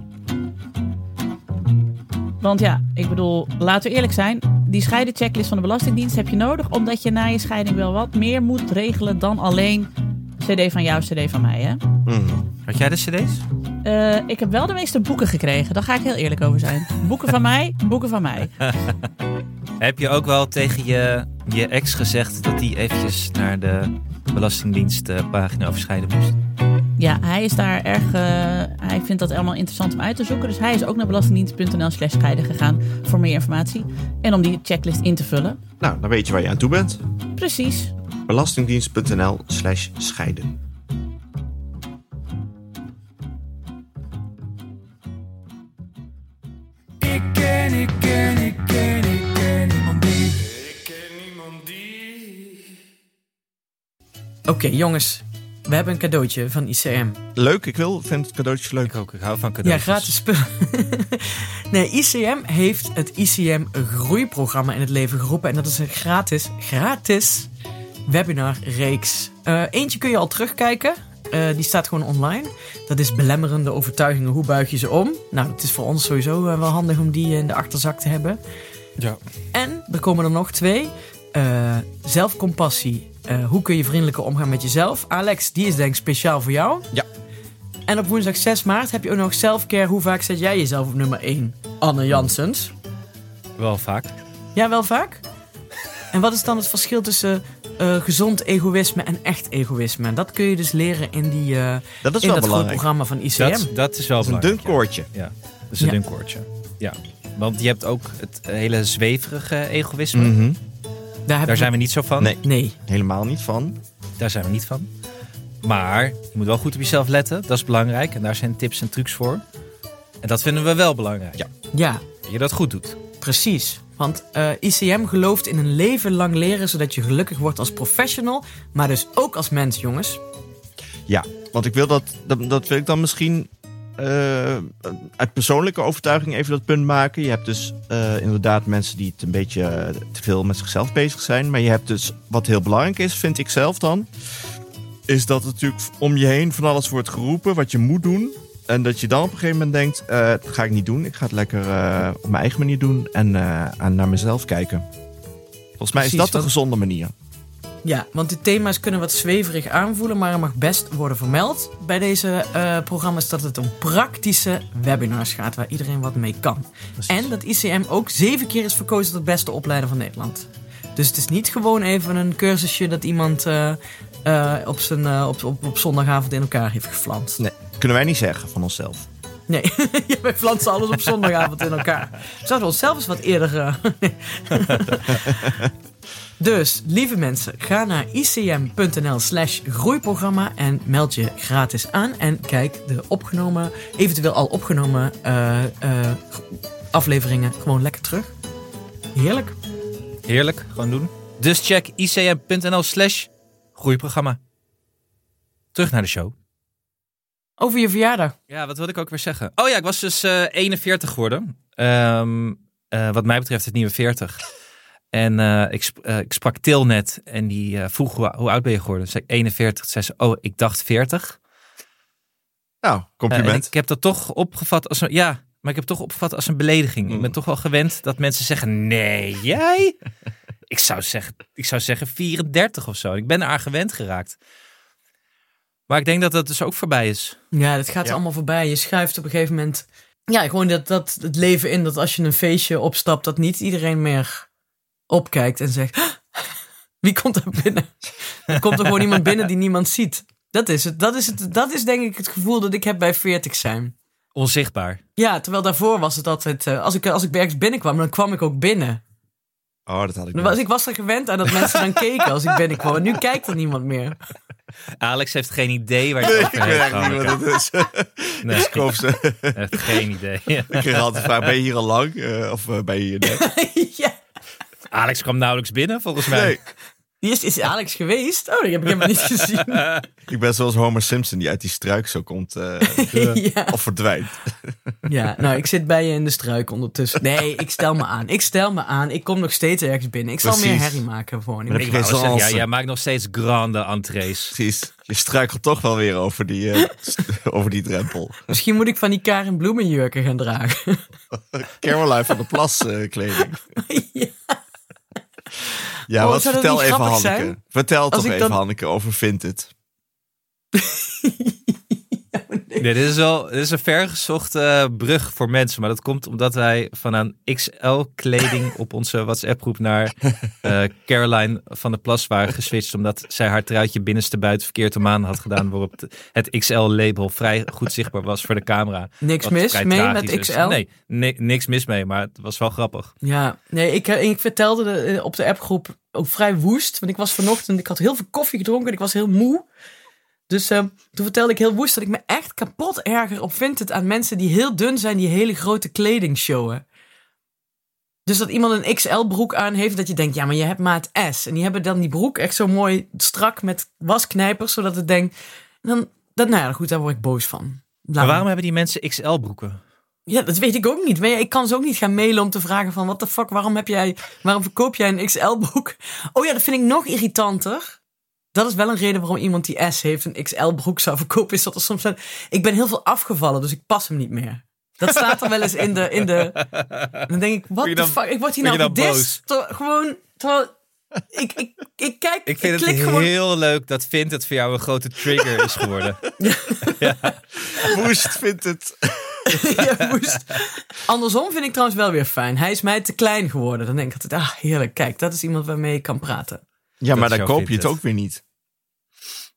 Want ja, ik bedoel, laten we eerlijk zijn. Die scheidenchecklist van de Belastingdienst heb je nodig omdat je na je scheiding wel wat meer moet regelen dan alleen CD van jou, CD van mij. Hè? Mhm. Had jij de cd's? Eh, ik heb wel de meeste boeken gekregen, daar ga ik heel eerlijk over zijn. Boeken van mij, boeken van mij. Heb je ook wel tegen je, je ex gezegd dat hij eventjes naar de Belastingdienst eh, pagina over scheiden moest? Ja, hij is daar erg. eh, hij vindt dat allemaal interessant om uit te zoeken. Dus hij is ook naar belastingdienst.nl slash scheiden gegaan voor meer informatie. En om die checklist in te vullen. Nou, dan weet je waar je aan toe bent. Precies. belastingdienst.nl slash scheiden. Oké, jongens. We hebben een cadeautje van ICM. Leuk, ik wil, vind het cadeautje leuk. Ik ook, ik hou van Ja, cadeautjes. gratis spullen. nee, ICM heeft het ICM Groeiprogramma in het leven geroepen. En dat is een gratis, gratis webinarreeks. Eh eentje kun je al terugkijken. Eh, die staat gewoon online. Dat is belemmerende overtuigingen. Hoe buig je ze om? Nou, het is voor ons sowieso eh, wel handig om die in de achterzak te hebben. Ja. En er komen er nog twee. Eh, zelfcompassie. Eh, hoe kun je vriendelijker omgaan met jezelf? Alex, die is denk ik speciaal voor jou. Ja. En op woensdag 6 maart heb je ook nog selfcare. Hoe vaak zet jij jezelf op nummer 1? Anne Janssens. Wel vaak. Ja, wel vaak? En wat is dan het verschil tussen eh, gezond egoïsme en echt egoïsme? Dat kun je dus leren in, die, eh Dat is in wel dat belangrijk. programma van ICM. Dat, dat is wel Dat is een dun koordje. Ja, dat is een Ja. dun koordje. Ja. Want je hebt ook het hele zweverige egoïsme. Mhm. Daar, zijn we niet zo van. Nee. Nee. Helemaal niet van. Daar zijn we niet van. Maar je moet wel goed op jezelf letten. Dat is belangrijk. En daar zijn tips en trucs voor. En dat vinden we wel belangrijk. Ja. Ja, Dat je dat goed doet. Precies. Want eh, ICM gelooft in een leven lang leren zodat je gelukkig wordt als professional, maar dus ook als mens, jongens. Ja, want ik wil dat, dat, dat wil ik dan misschien eh, uit persoonlijke overtuiging even dat punt maken. Je hebt dus eh, inderdaad mensen die het een beetje eh, te veel met zichzelf bezig zijn. Maar je hebt dus, wat heel belangrijk is, vind ik zelf dan, is dat natuurlijk om je heen van alles wordt geroepen wat je moet doen. En dat je dan op een gegeven moment denkt, dat ga ik niet doen. Ik ga het lekker op mijn eigen manier doen en, naar mezelf kijken. Volgens mij is dat de gezonde manier. Ja, want de thema's kunnen wat zweverig aanvoelen, maar er mag best worden vermeld bij deze eh, programma's dat het om praktische webinars gaat waar iedereen wat mee kan. En dat ICM ook zeven keer is verkozen tot beste opleider van Nederland. Dus het is niet gewoon even een cursusje dat iemand eh, eh, op, zijn, op, op, op zondagavond in elkaar heeft geflanst. Nee, kunnen wij niet zeggen van onszelf. Nee, ja, wij flansen alles op zondagavond in elkaar. We zouden onszelf eens wat eerder... eh, dus, lieve mensen, ga naar icm.nl slash groeiprogramma en meld je gratis aan. En kijk de opgenomen, eventueel al opgenomen eh, eh, afleveringen gewoon lekker terug. Heerlijk. Heerlijk, gewoon doen. Dus check icm.nl slash groeiprogramma. Terug naar de show. Over je verjaardag. Ja, wat wilde ik ook weer zeggen? Oh ja, ik was dus eh 41 geworden. Ehm, eh, wat mij betreft het nieuwe 40. En eh, ik, sp- eh, ik sprak Til net en die eh, vroeg hoe, hoe oud ben je geworden? Toen zei ik 41. Toen zei ze, oh, ik dacht 40. Nou, en compliment. ik heb dat toch opgevat als een, ja, maar ik heb het toch opgevat als een belediging. Ik ben Mm. toch wel gewend dat mensen zeggen, nee, jij? ik, zou zeggen, ik zou zeggen 34 of zo. Ik ben eraan gewend geraakt. Maar ik denk dat dat dus ook voorbij is. Ja, dat gaat Ja. allemaal voorbij. Je schuift op een gegeven moment... Ja, gewoon dat, dat, het leven in dat als je een feestje opstapt... dat niet iedereen meer opkijkt en zegt... Wie komt er binnen? Er komt er gewoon iemand binnen die niemand ziet. Dat is het. Dat is, het, dat is denk ik het gevoel dat ik heb bij 40 zijn. Onzichtbaar. Ja, terwijl daarvoor was het altijd... eh, als, ik, als ik ergens binnenkwam, dan kwam ik ook binnen. Oh, dat had ik was, ik was er gewend aan dat mensen dan keken als ik binnenkwam. En nu kijkt er niemand meer. Alex heeft geen idee waar je Nee, ik over weet hebt. wat het is. Nee, Dus ik ze. hij heeft geen idee. Ik kreeg altijd vraag, ben je hier al lang? Eh, of eh, ben je hier net? ja. Alex kwam nauwelijks binnen, volgens mij. Nee, Die is, is Alex geweest? Oh, die heb ik helemaal niet gezien. ik ben zoals Homer Simpson die uit die struik zo komt. eh, ja. of verdwijnt. ja, nou, ik zit bij je in de struik ondertussen. Nee, ik stel me aan. Ik stel me aan. Ik kom nog steeds ergens binnen. Ik zal meer herrie maken gewoon. Maar Ik zeggen, ja, jij maakt nog steeds grande entrees. Precies. Je struikelt toch wel weer over die, eh, over die drempel. Misschien moet ik van die Karen Bloemenjurken gaan dragen. Caroline van de Plas eh, kleding. ja. Ja, Oh, wat vertel even Hanneke. zijn? Vertel Als toch even dan- Hanneke over Vinted. Nee, dit is wel dit is een vergezochte eh, brug voor mensen. Maar dat komt omdat wij van een XL-kleding op onze WhatsApp-groep naar eh, Caroline van der Plas waren geswitcht. Omdat zij haar truitje binnenste buiten verkeerd om aan had gedaan. Waarop het- XL-label vrij goed zichtbaar was voor de camera. Niks mis mee met is. XL? Nee, ni- niks mis mee, maar het was wel grappig. Ja, nee, ik, eh, ik vertelde de- op de appgroep ook vrij woest. Want ik was vanochtend, ik had heel veel koffie gedronken en ik was heel moe. Dus eh, toen vertelde ik heel woest dat ik me echt kapot erger op vind het aan mensen die heel dun zijn, die hele grote kleding showen. Dus dat iemand een XL broek aan heeft, dat je denkt, ja, maar je hebt maat S. En die hebben dan die broek echt zo mooi strak met wasknijpers, zodat het denkt, dan, dat, nou ja, goed, daar word ik boos van. Laat Maar waarom hebben die mensen XL-broeken? Ja, dat weet ik ook niet. Maar ja, ik kan ze ook niet gaan mailen om te vragen van... wat de fuck, waarom, heb jij, waarom verkoop jij een XL-broek? Oh ja, dat vind ik nog irritanter. Dat is wel een reden waarom iemand die S heeft een XL-broek zou verkopen. Is dat er soms zijn... Ik ben heel veel afgevallen, dus ik pas hem niet meer. Dat staat er wel eens in de... In de dan denk ik, wat de fuck? Ik word hier nou gedist. Gewoon, terwijl... Ik, ik, ik kijk, Ik vind klik het gewoon... heel leuk dat Vint het voor jou een grote trigger is geworden. Woest vindt het. Ja, moest. Andersom vind ik trouwens wel weer fijn. Hij is mij te klein geworden. Dan denk ik altijd, ah, heerlijk. Kijk, dat is iemand waarmee ik kan praten. Ja, maar dan koop je het ook weer niet.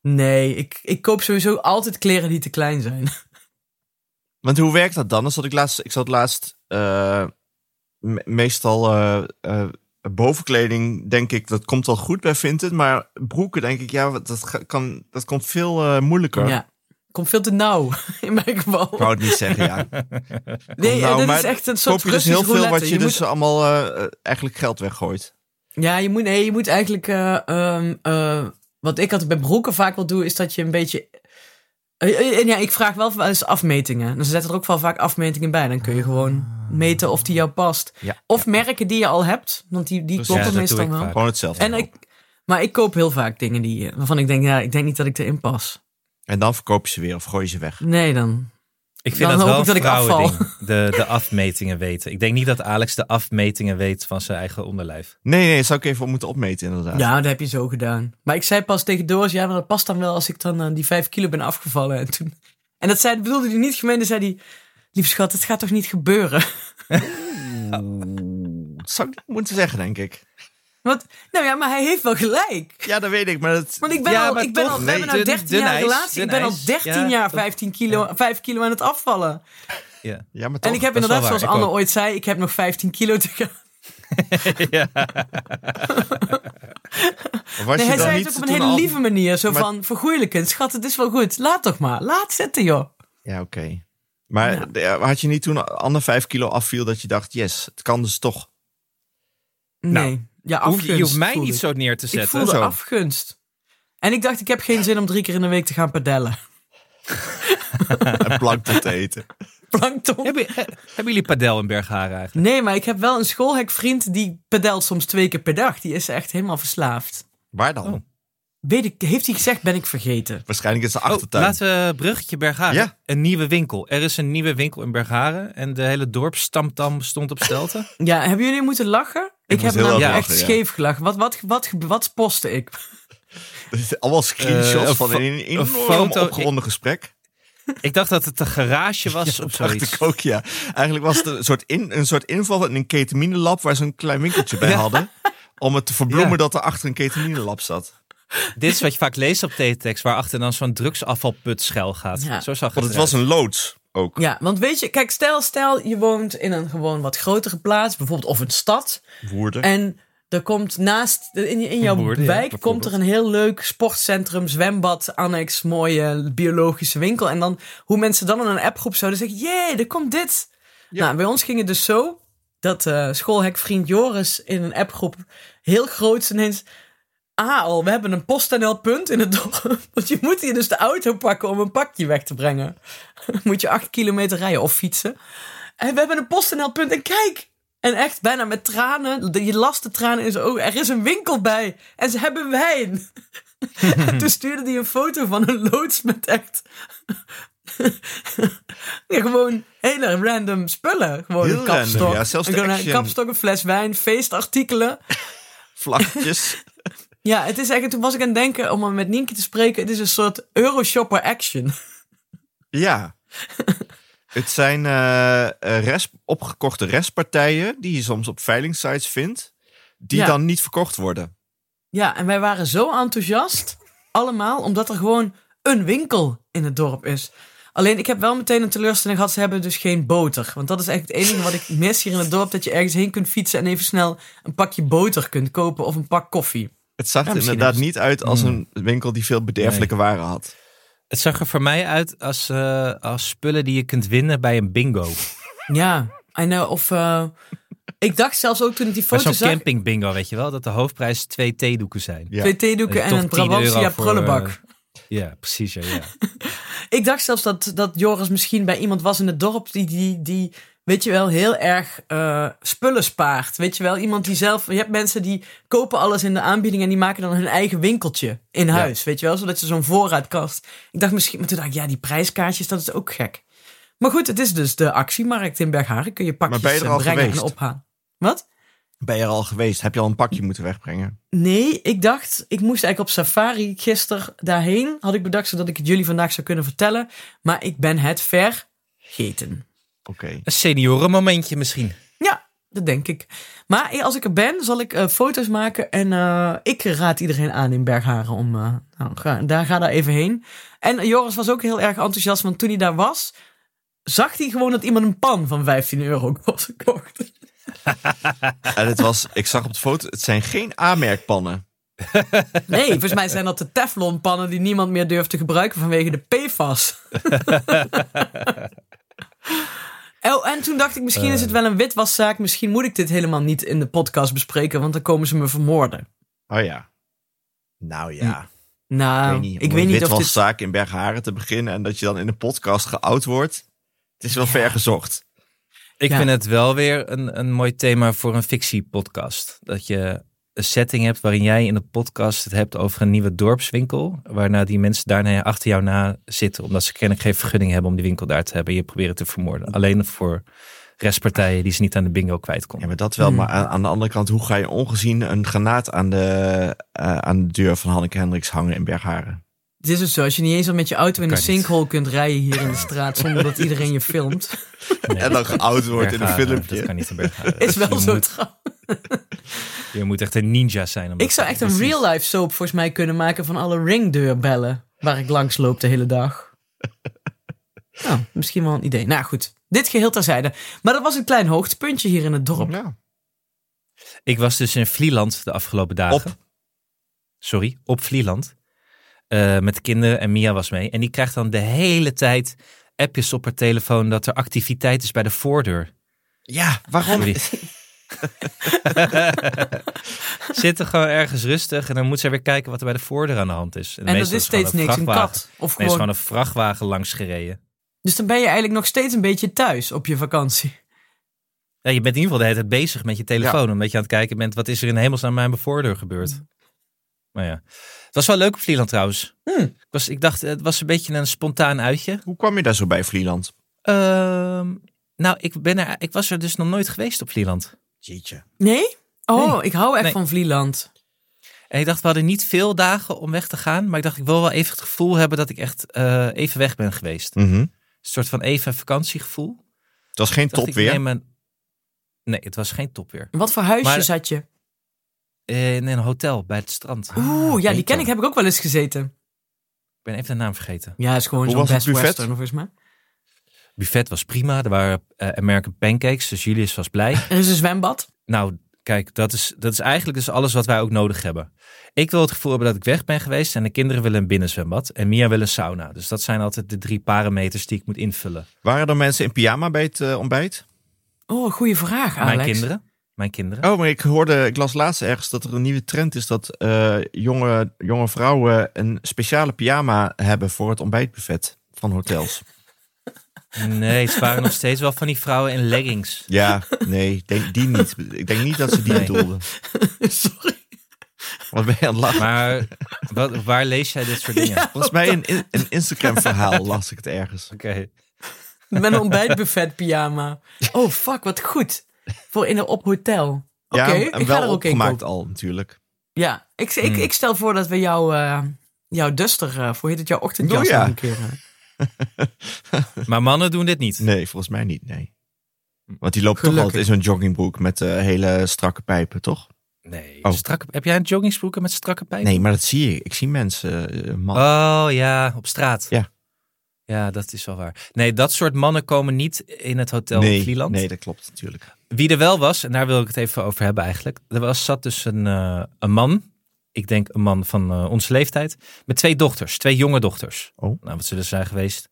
Nee, ik, ik koop sowieso altijd kleren die te klein zijn. Want hoe werkt dat dan? Dan zat ik laatst, ik zat laatst eh, me- meestal eh, eh, bovenkleding, denk ik, dat komt wel goed bij Vinted. Maar broeken, denk ik, ja, dat, kan, dat komt veel moeilijker. Ja. Komt veel te nauw, in mijn geval. Ik wou het niet zeggen, ja. nee, nou, maar is echt een soort Koop je dus heel veel wat je, dus moet, allemaal eigenlijk geld weggooit. Ja, je moet, nee, je moet eigenlijk... eh, ehm, eh, wat ik altijd bij broeken vaak wel doe, is dat je een beetje... Eh, eh, En ja, ik vraag wel eens afmetingen. Dan zetten er ook wel vaak afmetingen bij. Dan kun je gewoon meten of die jou past. Ja. Of merken die je al hebt, want die, die Dus kloppen ja, meestal wel. Gewoon hetzelfde. En ik, maar ik koop heel vaak dingen die, eh, waarvan ik denk, ja, ik denk niet dat ik erin pas. En dan verkoop je ze weer of gooi je ze weg. Nee, dan. Ik vind Dan dat hoop wel ik dat een ik afval. De, de afmetingen weten. Ik denk niet dat Alex de afmetingen weet van zijn eigen onderlijf. Nee, nee, dat zou ik even op moeten opmeten inderdaad. Ja, dat heb je zo gedaan. Maar ik zei pas tegen Doris, ja, maar dat past dan wel als ik dan eh, die vijf kilo ben afgevallen. En, toen... en dat zei, bedoelde hij niet gemeen, dan zei hij, lieve schat, het gaat toch niet gebeuren? Oeh, dat zou ik niet moeten zeggen, denk ik. Want, nou ja, maar hij heeft wel gelijk. Ja, dat weet ik, maar dat... Want ik ben Ja, al, ik ben toch, al, we nee, hebben nou dun- 13 dun jaar ijs, relatie. Ik ben al ijs. 13 Ja, jaar dat- 15 kilo, 5 kilo aan het afvallen. Ja. Ja, maar toch. En ik heb inderdaad, zoals Anne ooit zei, ik heb nog 15 kilo te gaan. ja. Was Nee, hij zei niet het ook op een hele al- lieve manier. Zo Maar- van, vergoeilijkend. Schat, het is wel goed. Laat toch maar. Laat zitten, joh. Ja, oké. Maar Ja. had je niet toen Anne vijf kilo afviel dat je dacht, yes, het kan dus toch. Nee. Nou, ja, Hoef- afgunst je hoeft mij niet ik. zo neer te Ik zetten. voelde zo. afgunst. En ik dacht, ik heb geen zin om drie keer in de week te gaan padellen. Een plankton te eten. Plankton. Hebben, he- hebben jullie padel in Bergharen eigenlijk? Nee, maar ik heb wel een schoolhekvriend die padelt soms twee keer per dag. Die is echt helemaal verslaafd. Waar dan? Oh. Weet ik, heeft hij gezegd, ben ik vergeten. Waarschijnlijk is de Oh, achtertuin. laten we bruggetje Bergharen. Ja. Een nieuwe winkel. Er is een nieuwe winkel in Bergharen. En de hele dorpsstamtam stond op stelten. Ja, hebben jullie moeten lachen? Ik, heb erg echt lachen, ja. scheef gelachen. Wat, wat, wat, wat postte ik? Allemaal screenshots Eh, een van een een enorm foto- opgeronde gesprek. Ik dacht dat het een garage was of Dacht zoiets. ik ook, ja. Eigenlijk was het een soort, in, een soort inval in een ketamine-lab waar ze een klein winkeltje bij hadden. Om het te verbloemen Ja. dat er achter een ketamine-lab zat. Dit is wat je vaak leest op teletext, waarachter dan zo'n drugsafvalput schuil gaat. Ja. Zo zag het Want het eruit. was een loods ook. Ja, want weet je, kijk, stel, stel je woont in een gewoon wat grotere plaats, bijvoorbeeld of een stad. Woerden. En er komt naast, in, in jouw Woerden, ja, wijk komt er een heel leuk sportcentrum, zwembad, annex, mooie biologische winkel. En dan hoe mensen dan in een appgroep zouden zeggen, jee, er komt dit. Nou, bij ons ging het dus zo dat eh schoolhekvriend Joris in een appgroep heel groot ineens... Ah, al, we hebben een PostNL-punt in het dorp. Want je moet hier dus de auto pakken om een pakje weg te brengen. moet je acht kilometer rijden of fietsen. En we hebben een PostNL-punt en kijk! En echt bijna met tranen, je las de tranen in zijn ogen. Er is een winkel bij en ze hebben wijn. en toen stuurde hij een foto van een loods met echt... ja, gewoon hele random spullen. Gewoon Heel een kapstok, random, ja, zelfs de een kapstok, een fles wijn, feestartikelen. Vlaggetjes. Ja, het is echt, toen was ik aan het denken, om met Nienke te spreken, het is een soort Euroshopper action. ja. Het zijn eh, eh, rest, opgekochte restpartijen die je soms op veilingsites vindt. Die Ja. dan niet verkocht worden. Ja, en wij waren zo enthousiast, allemaal, omdat er gewoon een winkel in het dorp is. Alleen, ik heb wel meteen een teleurstelling gehad, ze hebben dus geen boter. Want dat is echt het enige wat ik mis hier in het dorp, dat je ergens heen kunt fietsen en even snel een pakje boter kunt kopen of een pak koffie. Het zag Ja, er inderdaad niet uit als een winkel die veel bederfelijke waren had. Het zag er voor mij uit als, eh, als spullen die je kunt winnen bij een bingo. Ja, en uh, of... eh, ik dacht zelfs ook toen ik die foto zo'n zag... camping bingo, weet je wel? Dat de hoofdprijs twee theedoeken zijn. Ja. Twee theedoeken Eh, en toch een 10 euro Brabantia prullenbak. Ja, precies. Ja, ja. Ik dacht zelfs dat, dat Joris misschien bij iemand was in het dorp die, die, die weet je wel, heel erg eh, spullen spaart. Weet je wel, iemand die zelf... Je hebt mensen die kopen alles in de aanbieding en die maken dan hun eigen winkeltje in huis. Weet je wel, zodat je zo'n voorraadkast... Ik dacht misschien, maar toen dacht ik, ja, die prijskaartjes, dat is ook gek. Maar goed, het is dus de actiemarkt in Bergharen. Kun je pakjes ben je er al brengen geweest? en ophalen. Wat? Ben je er al geweest? Heb je al een pakje moeten wegbrengen? Nee, ik dacht, ik moest eigenlijk op safari gisteren daarheen. Had ik bedacht zodat ik het jullie vandaag zou kunnen vertellen. Maar ik ben het vergeten. Oké. Een seniorenmomentje misschien. Ja, dat denk ik. Maar eh, als ik er ben, zal ik eh, foto's maken. En eh, ik raad iedereen aan in Bergharen om. eh, nou, ga, daar ga daar even heen. En Joris was ook heel erg enthousiast, want toen hij daar was, zag hij gewoon dat iemand een pan van 15 euro was gekocht. En het was, ik zag op de foto, het zijn geen aanmerkpannen. Nee, volgens mij zijn dat de Teflonpannen die niemand meer durft te gebruiken vanwege de PFAS. Oh, en toen dacht ik, misschien is het wel een witwaszaak. Misschien moet ik dit helemaal niet in de podcast bespreken, want dan komen ze me vermoorden. Oh ja. Nou ja. Nou, ik weet niet, ik weet een niet of dit... witwaszaak in Bergharen te beginnen en dat je dan in een podcast geout wordt. Het is wel ver gezocht. Ik Ja. vind het wel weer een, een mooi thema voor een fictiepodcast. Dat je een setting hebt waarin jij in de podcast het hebt over een nieuwe dorpswinkel. Waarna die mensen daarna achter jou na zitten. Omdat ze kennelijk geen vergunning hebben om die winkel daar te hebben. En je proberen te vermoorden. Alleen voor restpartijen die ze niet aan de bingo kwijt Ja, konden. maar dat wel. Hmm. Maar aan, aan de andere kant, hoe ga je ongezien een granaat aan de, eh, aan de deur van Hanneke Hendricks hangen in Bergharen? Het is dus zo, als je niet eens al met je auto in een niet. sinkhole kunt rijden hier in de straat zonder dat iedereen je filmt. En dan geout wordt in een Bergharen, filmpje. Dat kan niet Bergharen. Is wel je zo Moet, trouw. je moet echt een ninja zijn. om Ik zou echt een Precies. real life soap volgens mij kunnen maken van alle ringdeurbellen waar ik langs loop de hele dag. Nou, misschien wel een idee. Nou goed, dit geheel terzijde. Maar dat was een klein hoogtepuntje hier in het dorp. Ja. Ik was dus in Vlieland de afgelopen dagen. Op. Sorry, op Vlieland. Eh, met de kinderen en Mia was mee. En die krijgt dan de hele tijd appjes op haar telefoon dat er activiteit is bij de voordeur. ja, waarom? Sorry. Zitten gewoon ergens rustig en dan moet ze weer kijken wat er bij de voordeur aan de hand is. En dat is gewoon steeds niks, een kat. Of Nee, is gewoon... gewoon een vrachtwagen langs gereden. Dus dan ben je eigenlijk nog steeds een beetje thuis op je vakantie. Ja, je bent in ieder geval de hele tijd bezig met je telefoon. Omdat je aan het kijken bent, wat is er in hemelsnaam aan mijn voordeur gebeurd? Maar ja, het was wel leuk op Vlieland trouwens. Hmm. Ik, was, ik dacht, het was een beetje een spontaan uitje. Hoe kwam je daar zo bij Vlieland? Ehm, nou, ik, ben er, ik was er dus nog nooit geweest op Vlieland. Jeetje. Nee? Oh, Nee. ik hou echt Nee. van Vlieland. En ik dacht, we hadden niet veel dagen om weg te gaan. Maar ik dacht, ik wil wel even het gevoel hebben dat ik echt eh, even weg ben geweest. Mhm. Een soort van even vakantiegevoel. Het was geen Ik dacht, top ik weer. neem een- Nee, het was geen topweer. Wat voor huisje Maar- zat je? In een hotel bij het strand. Oeh, ja, die ken ik, heb ik ook wel eens gezeten. Ik ben even de naam vergeten. Ja, is gewoon zo'n het best buffet? western volgens mij. buffet was prima. Er waren eh, American pancakes, dus Julius was blij. Er is een zwembad. nou, kijk, dat is, dat is eigenlijk dus alles wat wij ook nodig hebben. Ik wil het gevoel hebben dat ik weg ben geweest en de kinderen willen een binnenzwembad en Mia wil een sauna. Dus dat zijn altijd de drie parameters die ik moet invullen. Waren er mensen in pyjama bij het eh, ontbijt? Oh, goede vraag, Alex. Mijn kinderen. Mijn kinderen. Oh, maar ik hoorde, ik las laatst ergens dat er een nieuwe trend is dat eh, jonge, jonge vrouwen een speciale pyjama hebben voor het ontbijtbuffet van hotels. Nee, het waren nog steeds wel van die vrouwen in leggings. Ja, nee, denk, die niet. Ik denk niet dat ze die Nee. bedoelden. Sorry. Wat ben je aan het lachen? Maar wat, waar lees jij dit soort dingen? Volgens mij een, een Instagram verhaal las ik het ergens. Oké. Met een ontbijtbuffet pyjama. Oh, fuck, wat goed. Voor in een op hotel. Oké, ja, ik en ga er wel ook een opgemaakt kopen. al natuurlijk. Ja, ik, ik, Hmm. ik stel voor dat we jouw, eh jouw duster, eh, voor heet het, jouw ochtendjas Oh, ja. een keer... eh, Maar mannen doen dit niet. Nee, volgens mij niet, nee. Want die loopt toch altijd in zo'n joggingbroek met eh, hele strakke pijpen, toch? Nee. Oh. Strakke, heb jij een joggingsbroeken met strakke pijpen? Nee, maar dat zie je. Ik zie mensen, eh, man. Oh ja, op straat. Ja. Ja, dat is wel waar. Nee, dat soort mannen komen niet in het hotel nee, Vlieland. nee, dat klopt natuurlijk. Wie er wel was, en daar wil ik het even over hebben eigenlijk. Er was, zat dus een, eh, een man, ik denk een man van eh, onze leeftijd, met twee dochters, twee jonge dochters. Oh. Nou, wat zullen ze zijn geweest?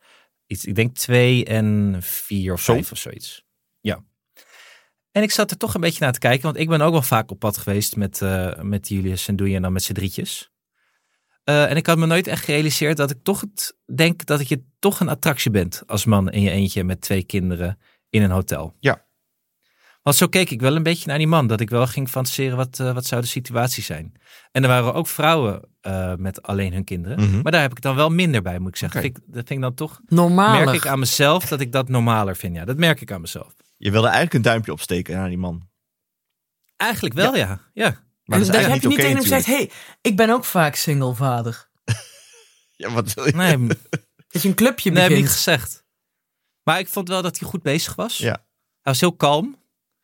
Iets, ik denk twee en vier of Zo. vijf of zoiets. Ja. En ik zat er toch een beetje naar te kijken, want ik ben ook wel vaak op pad geweest met, eh, met Julius en Doei en dan met z'n drietjes. Eh, en ik had me nooit echt gerealiseerd dat ik toch het, denk dat je toch een attractie bent als man in je eentje met twee kinderen in een hotel. Ja. Want zo keek ik wel een beetje naar die man. Dat ik wel ging fantaseren wat, eh, wat zou de situatie zijn. En er waren ook vrouwen eh, met alleen hun kinderen. Mhm. Maar daar heb ik dan wel minder bij, moet ik zeggen. Oké. Vind ik, dat vind ik dan toch... Normaler. Merk ik aan mezelf dat ik dat normaler vind. Ja, dat merk ik aan mezelf. Je wilde eigenlijk een duimpje opsteken naar die man. Eigenlijk wel, ja. ja. Maar dat is en eigenlijk heb je niet niet tegen hem gezegd, natuurlijk. hey, ik ben ook vaak single vader. Ja, wat wil je? Nee, Dat je een clubje nee heb ik begint. niet gezegd. Maar ik vond wel dat hij goed bezig was. Ja. Hij was heel kalm.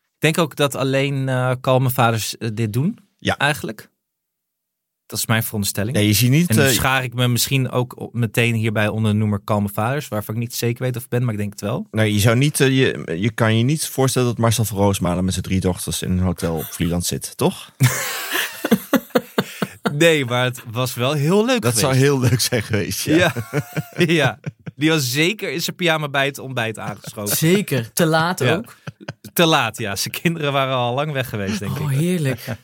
Ik denk ook dat alleen eh, kalme vaders eh, dit doen. Ja. Eigenlijk. Dat is mijn veronderstelling. Nee, je ziet niet... En dan eh, schaar ik me misschien ook op- meteen hierbij onder de noemer kalme vaders. Waarvan ik niet zeker weet of ik ben, maar ik denk het wel. nee, je zou niet... eh, je, je kan je niet voorstellen dat Marcel van Roosmalen met zijn drie dochters in een hotel op Vlieland zit, toch? Nee, maar het was wel heel leuk Dat zou heel leuk zijn geweest, ja. Ja. ja. Die was zeker in zijn pyjama bij het ontbijt aangeschoten. Zeker, te laat Ja. ook. Te laat, ja. Zijn kinderen waren al lang weg geweest, denk Oh, ik. heerlijk.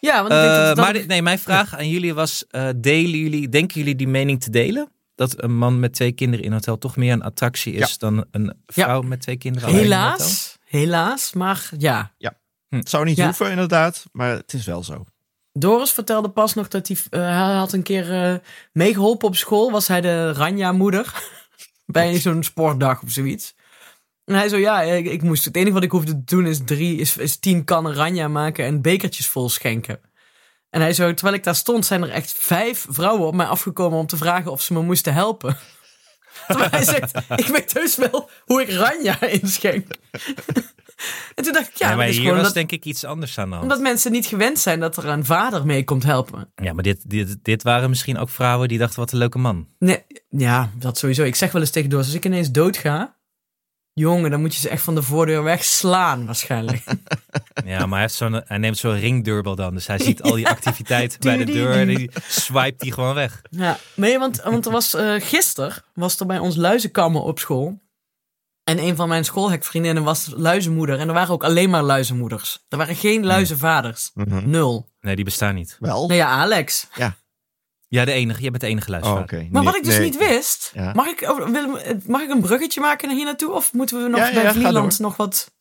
ja, want ik denk dat Eh, het dan... maar dit- nee, mijn vraag aan jullie was: eh, delen jullie, denken jullie die mening te delen? Dat een man met twee kinderen in een hotel toch meer een attractie is dan een vrouw met twee kinderen alleen? Helaas, helaas, maar ja. Ja. Het zou niet Ja. hoeven, inderdaad, maar het is wel zo. Doris vertelde pas nog dat hij, eh, hij had een keer eh, meegeholpen op school. Was hij de Ranja-moeder bij zo'n sportdag of zoiets. En hij zo, ja, ik, ik moest, het enige wat ik hoefde te doen is, drie, is, is tien kannen Ranja maken en bekertjes vol schenken. En hij zo, terwijl ik daar stond, zijn er echt vijf vrouwen op mij afgekomen om te vragen of ze me moesten helpen. Terwijl hij zegt, ik weet heus wel hoe ik Ranja inschenk. en toen dacht ik, ja, Ja, maar is hier gewoon was dat, denk ik iets anders aan de hand. omdat mensen niet gewend zijn dat er een vader mee komt helpen. Ja, maar dit, dit, dit waren misschien ook vrouwen die dachten, wat een leuke man. Nee, ja, dat sowieso. Ik zeg wel eens tegen Doris, als ik ineens doodga, jongen, dan moet je ze echt van de voordeur wegslaan waarschijnlijk. Ja, maar hij, heeft zo'n, hij neemt zo'n ringdeurbel dan. Dus hij ziet al die activiteiten bij de deur en die swipe die gewoon weg. ja, nee, want, want er was uh, gisteren was er bij ons luizenkammen op school. En een van mijn schoolhekvriendinnen was luizenmoeder. En er waren ook alleen maar luizenmoeders. Er waren geen luizenvaders. Mhm. Nul. Nee, die bestaan niet. Wel? Nou ja, Alex. Ja, de enige. Je bent de enige Oh, luisteraar. Maar Nee, wat ik dus nee. niet wist, Ja. mag, ik, over- wil- mag ik een bruggetje maken naar hier naartoe? Of moeten we nog Ja, ja, bij ja, Vlieland nog wat...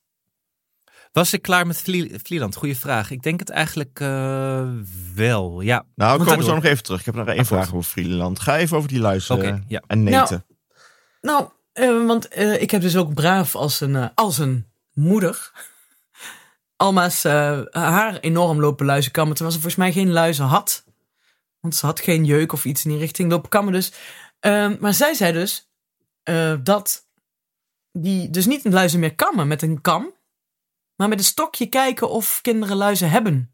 Was ik klaar met Vlie- Vlieland? Goeie vraag. Ik denk het eigenlijk eh, wel. Ja, Nou, we komen zo nog even terug. Ik heb nog één vraag over Vrieland. Ga even over die luizen Oké, ja. en neten. Nou, eh, want eh, ik heb dus ook braaf als een, als een moeder. Alma's eh, haar enorm lopen luizen kammen. Terwijl ze volgens mij geen luizen had. Want ze had geen jeuk of iets in die richting lopen kammen. Dus. Ehm, maar zij zei dus eh, dat die dus niet luizen meer kammen met een kam. Maar met een stokje kijken of kinderen luizen hebben.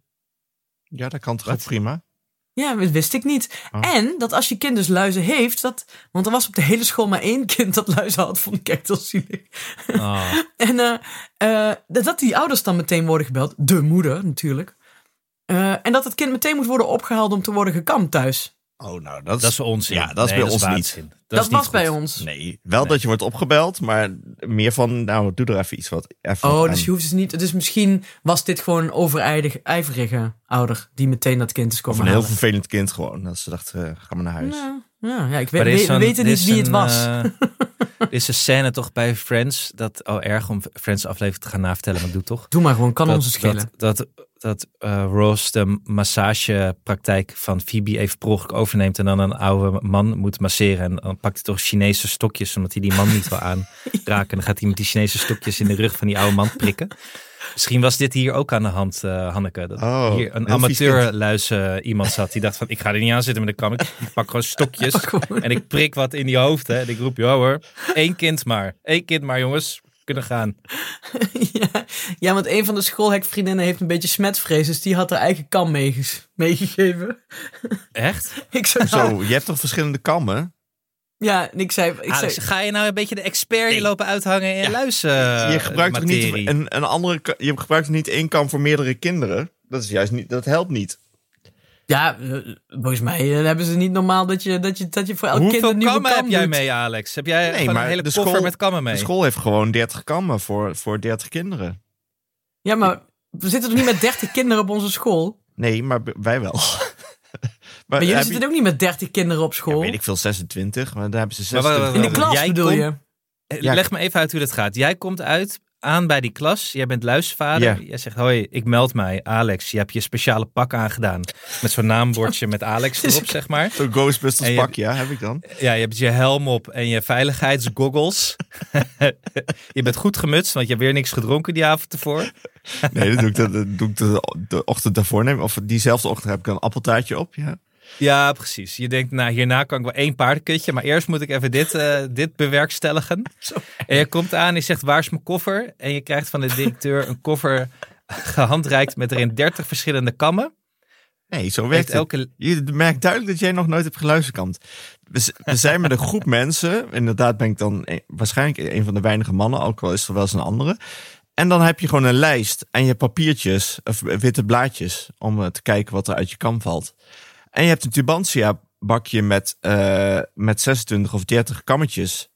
Ja, dat kan toch ook prima? Ja, dat wist ik niet. Oh. En dat als je kind dus luizen heeft, dat, want er was op de hele school maar één kind dat luizen had, vond ik echt heel zielig. Oh. En eh, eh, dat die ouders dan meteen worden gebeld, de moeder natuurlijk. Eh, en dat het kind meteen moet worden opgehaald om te worden gekamd thuis. Oh, nou, dat is... Dat is onzin. Ja, dat is Nee, bij ons niet. Dat, niet was bij ons. Nee, wel dat je wordt opgebeld, maar meer van, nou, doe er even iets wat. Even Oh, wat dus aan. je hoeft dus niet. Dus misschien was dit gewoon een overijdig, ijverige ouder die meteen dat kind is Of komen een heel halen. vervelend kind gewoon. Dat ze dachten, eh, ga maar naar huis. Ja, ja, ja, ik weet, we weten niet wie het was. eh, er is een scène toch bij Friends. Dat, oh, erg om Friends aflevering te gaan navertellen, maar doe toch. Doe maar gewoon, kan dat, ons schelen. Dat, dat, dat eh, Ross de massagepraktijk van Phoebe even per overneemt en dan een oude man moet masseren. En dan pakt hij toch Chinese stokjes, omdat hij die man niet wil aanraken. En dan gaat hij met die Chinese stokjes in de rug van die oude man prikken. Misschien was dit hier ook aan de hand, eh, Hanneke. Dat Oh, hier een amateurluis iemand zat. Die dacht van, ik ga er niet aan zitten met de kam. Ik pak gewoon stokjes en ik prik wat in die hoofden. En ik roep, ja hoor, één kind maar. Eén kind maar, jongens. Kunnen gaan. ja, ja, want een van de schoolhekvriendinnen heeft een beetje smetvrees, dus die had haar eigen kam meegegeven. Echt? ik zei, Zo, je hebt toch verschillende kammen? Ja, en ik zei, ik Alex, zei ga je nou een beetje de expert hier lopen uithangen in luizen? je gebruikt toch niet een, een andere, je gebruikt niet één kam voor meerdere kinderen? Dat is juist niet, dat helpt niet. ja, eh, volgens mij eh, hebben ze niet normaal dat je, dat je, dat je voor elk kind een nieuwe kammen kam heb jij mee, Alex? Heb jij Nee, maar een hele de koffer school- met kammen mee? De school heeft gewoon 30 kammen voor, voor 30 kinderen. Ja, maar we zitten toch niet met 30 kinderen op onze school? Nee, maar wij wel. Maar jullie heb zitten je- ook niet met 30 kinderen op ja, school? weet ik veel, 26, maar daar hebben ze Maar wacht, 26. wacht, In de klas Jij bedoel je? Eh, Ja. Leg me even uit hoe dat gaat. Jij komt uit aan bij die klas. Jij bent luisvader. Ja. Jij zegt, hoi, ik meld mij. Alex, je hebt je speciale pak aangedaan. Met zo'n naambordje met Alex erop, zeg maar. Zo'n Ghostbusters je- pak, ja, heb ik dan. Ja, je hebt je helm op en je veiligheidsgoggles. je bent goed gemutst, want je hebt weer niks gedronken die avond ervoor. Nee, dat doe ik, de, dat doe ik de, de ochtend daarvoor. Neem, of diezelfde ochtend heb ik een appeltaartje op. Ja. Ja, precies. Je denkt, nou, hierna kan ik wel één paardenkutje, maar eerst moet ik even dit, eh, dit bewerkstelligen. En je komt aan en je zegt, waar is mijn koffer? En je krijgt van de directeur een koffer gehandreikt met erin 30 verschillende kammen. Nee, zo werkt het. elke... Je merkt duidelijk dat jij nog nooit hebt geluisterd. We, zijn met een groep mensen. Inderdaad ben ik dan een- waarschijnlijk een van de weinige mannen. Ook al is er wel eens een andere. En dan heb je gewoon een lijst. En je papiertjes of witte blaadjes. Om eh, te kijken wat er uit je kam valt. En je hebt een Tubantia bakje met, eh, met 26 of 30 kammetjes.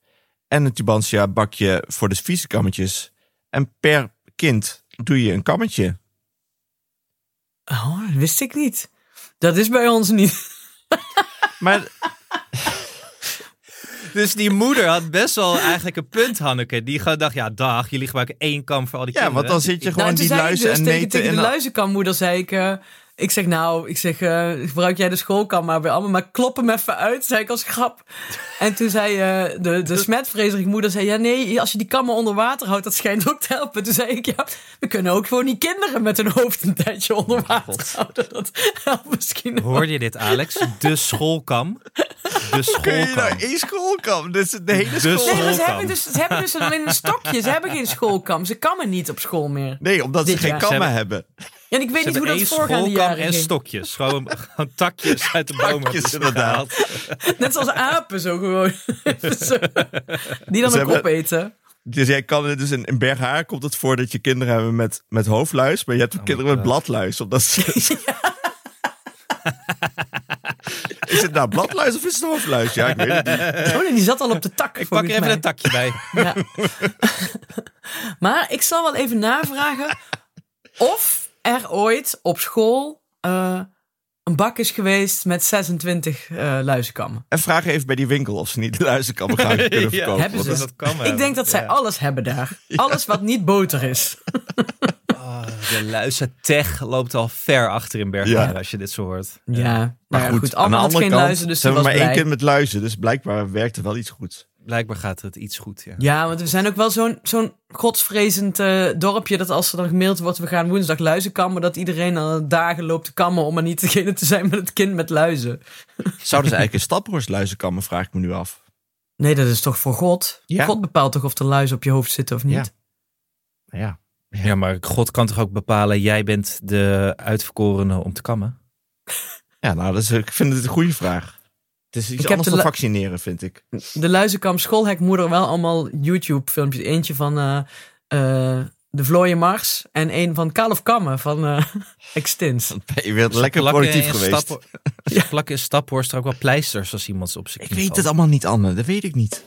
En een Tubantia bakje voor de vieze kammetjes. En per kind doe je een kammetje. Oh, dat wist ik niet. Dat is bij ons niet. Maar Dus die moeder had best wel eigenlijk een punt, Hanneke. Die gewoon dacht, ja dag, jullie gebruiken één kam voor al die Ja, kinderen. want dan zit je gewoon Nou, die luizen dus en tegen, neten tegen en de dan- luizenkammoeder zei ik... eh, ik zeg nou, ik zeg, eh, gebruik jij de schoolkam maar bij allemaal, maar klop hem even uit, zei ik als grap. En toen zei eh, de, de smetvreesige moeder, zei, ja nee, als je die kammen onder water houdt, dat schijnt ook te helpen. Toen zei ik, ja, we kunnen ook gewoon die kinderen met hun hoofd een tijdje onder water houden. Dat helpt misschien. Hoorde je dit, Alex? De schoolkam. De Kun je schoolkam. nou één schoolkam? Is de hele De school. Nee, maar ze schoolkam. hebben dus, ze hebben dus alleen een stokje. Ze hebben geen schoolkam. Ze kammen niet op school meer. Nee, omdat ze geen jaar. kammen Ze hebben. En ik weet Ze niet hoe dat voorgaande jaren en stokjes. Gewoon, gewoon takjes uit de bomen. Takjes, hebben ze inderdaad. Net zoals apen zo gewoon. Zo. Die dan Ze ook hebben- opeten. Dus jij kan dus in, in Berghaar komt het voor dat je kinderen hebben met, met hoofdluis, maar je hebt ook Oh kinderen met bladluis. Omdat ze... is het nou bladluis of is het hoofdluis? Ja, ik weet het niet. Oh nee, die zat al op de tak. Ik pak er even mij. een takje bij. Ja. maar ik zal wel even navragen of er ooit op school eh, een bak is geweest met 26 eh luizenkammen. En vraag even bij die winkel of ze niet de luizenkammen gaan kunnen Ja, verkopen. hebben want ze. dat- Dat kan wel. Ik denk dat zij Ja. alles hebben daar. Alles wat niet boter is. Oh, de luizentech loopt al ver achter in Ja. als je dit zo hoort. Ja, Maar ja, goed, goed. aan de geen kant, luizen, dus ze hebben was maar één kind met luizen, dus blijkbaar werkt er wel iets goed. Blijkbaar gaat het iets goed, ja. Ja, want we zijn ook wel zo'n zo'n godsvrezend eh, dorpje dat als er dan gemaild wordt, we gaan woensdag luizen kammen, dat iedereen al dagen loopt te kammen om maar niet degene te zijn met het kind met luizen. Zouden ze eigenlijk een staphorst luizenkammen, vraag ik me nu af. Nee, dat is toch voor God? Ja. God bepaalt toch of er luizen op je hoofd zitten of niet? Ja. Nou ja. Ja, maar God kan toch ook bepalen, jij bent de uitverkorene om te kammen? Ja, nou, dat is, ik vind het een goede vraag. Het is iets Ik anders dan vaccineren, vind ik. De luizenkam schoolhekmoeder wel allemaal YouTube filmpjes. Eentje van eh, eh, de Vlooien Mars en een van Kalf Kammen van eh Extins. Je bent lekker productief geweest. Stap, Ze plakken in Staphorst ook wel pleisters als iemand op zijn Ik weet valt. het allemaal niet, Anne. Dat weet ik niet.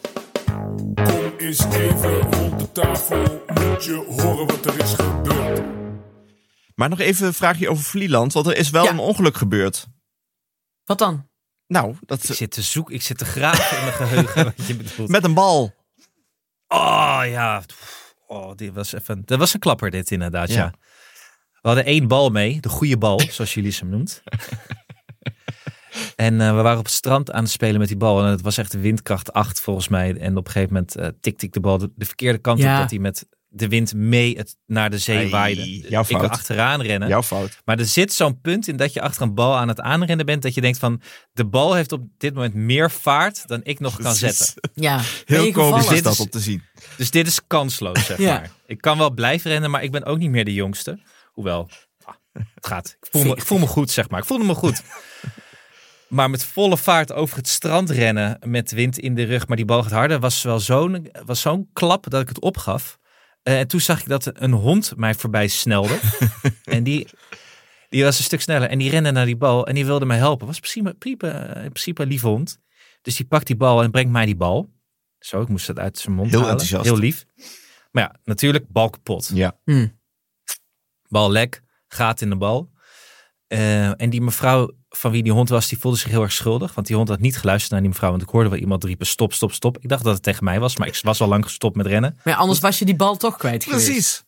Kom eens even rond de tafel, moet je horen wat er is gebeurd. Maar nog even een vraagje over Vlieland. Want er is wel Ja. een ongeluk gebeurd. Wat dan? Nou, dat Ik zit te zoeken, ik zit te graven in mijn geheugen wat je bedoelt. met een bal. Oh ja, oh, dit was even, dat was een klapper dit inderdaad, ja. Ja. We hadden één bal mee, de goede bal, zoals jullie ze hem noemt. En eh, we waren op het strand aan het spelen met die bal. En het was echt windkracht 8 volgens mij. En op een gegeven moment eh tikte ik de bal de, de verkeerde kant Ja. op. Dat hij met de wind mee het, naar de zee Ai, waaide. jouw ik wil fout. achteraan rennen. Jouw fout. Maar er zit zo'n punt in dat je achter een bal aan het aanrennen bent. Dat je denkt van, de bal heeft op dit moment meer vaart dan ik nog kan Precies. zetten. Ja, Heel komisch gevallen? is dat om te zien. Dus dit is kansloos, zeg Ja. maar. Ik kan wel blijven rennen, maar ik ben ook niet meer de jongste. Hoewel, ah, het gaat. Ik voel, me, ik voel me goed, zeg maar. Ik voelde me goed. Maar met volle vaart over het strand rennen met wind in de rug, maar die bal gaat harder, was wel zo'n was zo'n klap dat ik het opgaf. Eh, en toen zag ik dat een hond mij voorbij snelde. en die, die was een stuk sneller. En die rende naar die bal en die wilde mij helpen. Was in principe, in principe een lieve hond. Dus die pakt die bal en brengt mij die bal. Zo, ik moest het uit zijn mond Heel halen. enthousiast. Heel lief. Maar ja, natuurlijk, bal kapot. Ja. Hm. Bal lek, gaat in de bal. Eh, en die mevrouw van wie die hond was, die voelde zich heel erg schuldig. Want die hond had niet geluisterd naar die mevrouw. Want ik hoorde wel iemand riepen stop, stop, stop. Ik dacht dat het tegen mij was, maar ik was al lang gestopt met rennen. Maar ja, anders was je die bal toch kwijt geweest. Precies.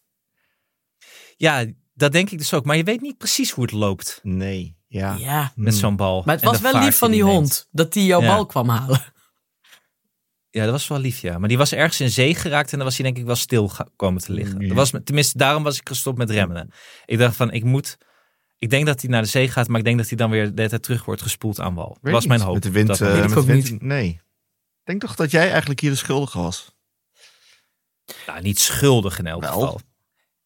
Ja, dat denk ik dus ook. Maar je weet niet precies hoe het loopt Nee. Ja. Ja, met zo'n bal. maar het was wel lief van die hond dat die jouw Ja. bal kwam halen. Ja, dat was wel lief, ja. Maar die was ergens in zee geraakt en dan was hij denk ik wel stil komen te liggen. Dat was, tenminste, daarom was ik gestopt met remmen. Ik dacht van, ik moet... Ik denk dat hij naar de zee gaat, maar ik denk dat hij dan weer de hele tijd terug wordt gespoeld aan wal. Dat was mijn hoop. Met de wind. Ik met de niet. Nee. Ik denk toch dat jij eigenlijk hier de schuldige was. nou, niet schuldig in elk Wel. geval.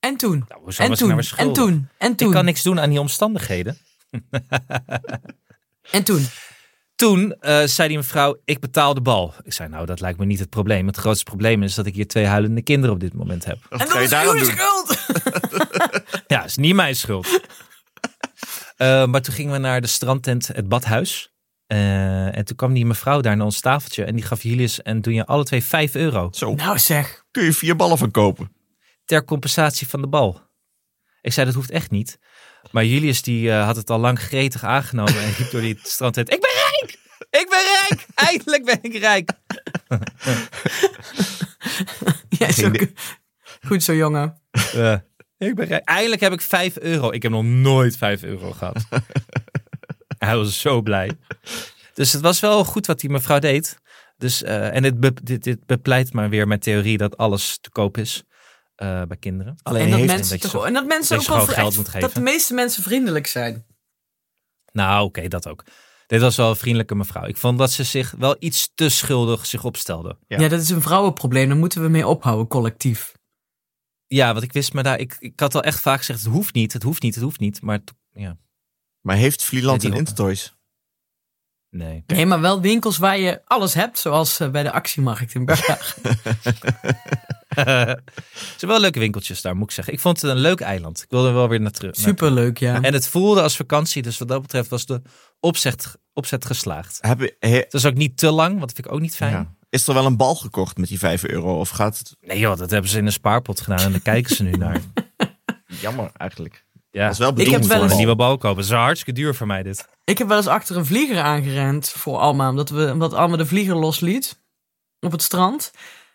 En toen? Nou, hoezo En ik toen? nou En toen? En Ik toen? kan niks doen aan die omstandigheden. En toen? Toen eh, zei die mevrouw, ik betaal de bal. Ik zei, nou, dat lijkt me niet het probleem. Het grootste probleem is dat ik hier twee huilende kinderen op dit moment heb. Wat En dat is uw schuld! Ja, is niet mijn schuld. Eh, maar toen gingen we naar de strandtent, het badhuis. Eh, en toen kwam die mevrouw daar naar ons tafeltje. En die gaf Julius en toen je alle twee 5 euro. Zo, Nou zeg. kun je vier ballen van kopen. Ter compensatie van de bal. Ik zei, dat hoeft echt niet. Maar Julius die eh, had het al lang gretig aangenomen. En riep door die strandtent, ik ben rijk! Ik ben rijk! Eindelijk ben ik rijk! Ja, is ook- Goed zo, jongen. Eh, ik ben rijk. Eindelijk heb ik 5 euro. Ik heb nog nooit 5 euro gehad. Hij was zo blij. Dus het was wel goed wat die mevrouw deed. Dus, eh, en dit, be- dit, dit bepleit maar weer mijn theorie dat alles te koop is eh, bij kinderen. Alleen En dat, mensen dat zo- en dat mensen ook wel gewoon geld echt- moet geven. Dat de meeste mensen vriendelijk zijn. Nou, oké, dat ook. Dit was wel een vriendelijke mevrouw. Ik vond dat ze zich wel iets te schuldig zich opstelde. Ja. Ja. dat is een vrouwenprobleem. Daar moeten we mee ophouden, collectief. Ja, want ik wist me daar... Ik, ik had al echt vaak gezegd, het hoeft niet, het hoeft niet, het hoeft niet. Maar ja, Maar heeft Vlieland een Intertoys? nee. Nee, maar wel winkels waar je alles hebt. Zoals eh, bij de actiemarkt in Berg. Ze zijn wel leuke winkeltjes daar, moet ik zeggen. Ik vond het een leuk eiland. Ik wilde er wel weer naar terug. Superleuk, ja. En het voelde als vakantie, dus wat dat betreft was de opzet, opzet geslaagd. Heb, je- he- Het was ook niet te lang, want dat vind ik ook niet fijn. ja. Is er wel een bal gekocht met die 5 euro? Of gaat het Nee joh, dat hebben ze in een spaarpot gedaan en daar kijken ze nu naar. jammer eigenlijk? Ja, Dat is wel Ik bedoeld heb wel voor een eens- nieuwe bal kopen. Dat is hartstikke duur voor mij dit. Ik heb wel eens achter een vlieger aangerend voor Alma. Omdat, we, omdat Alma de vlieger losliet. Op het strand.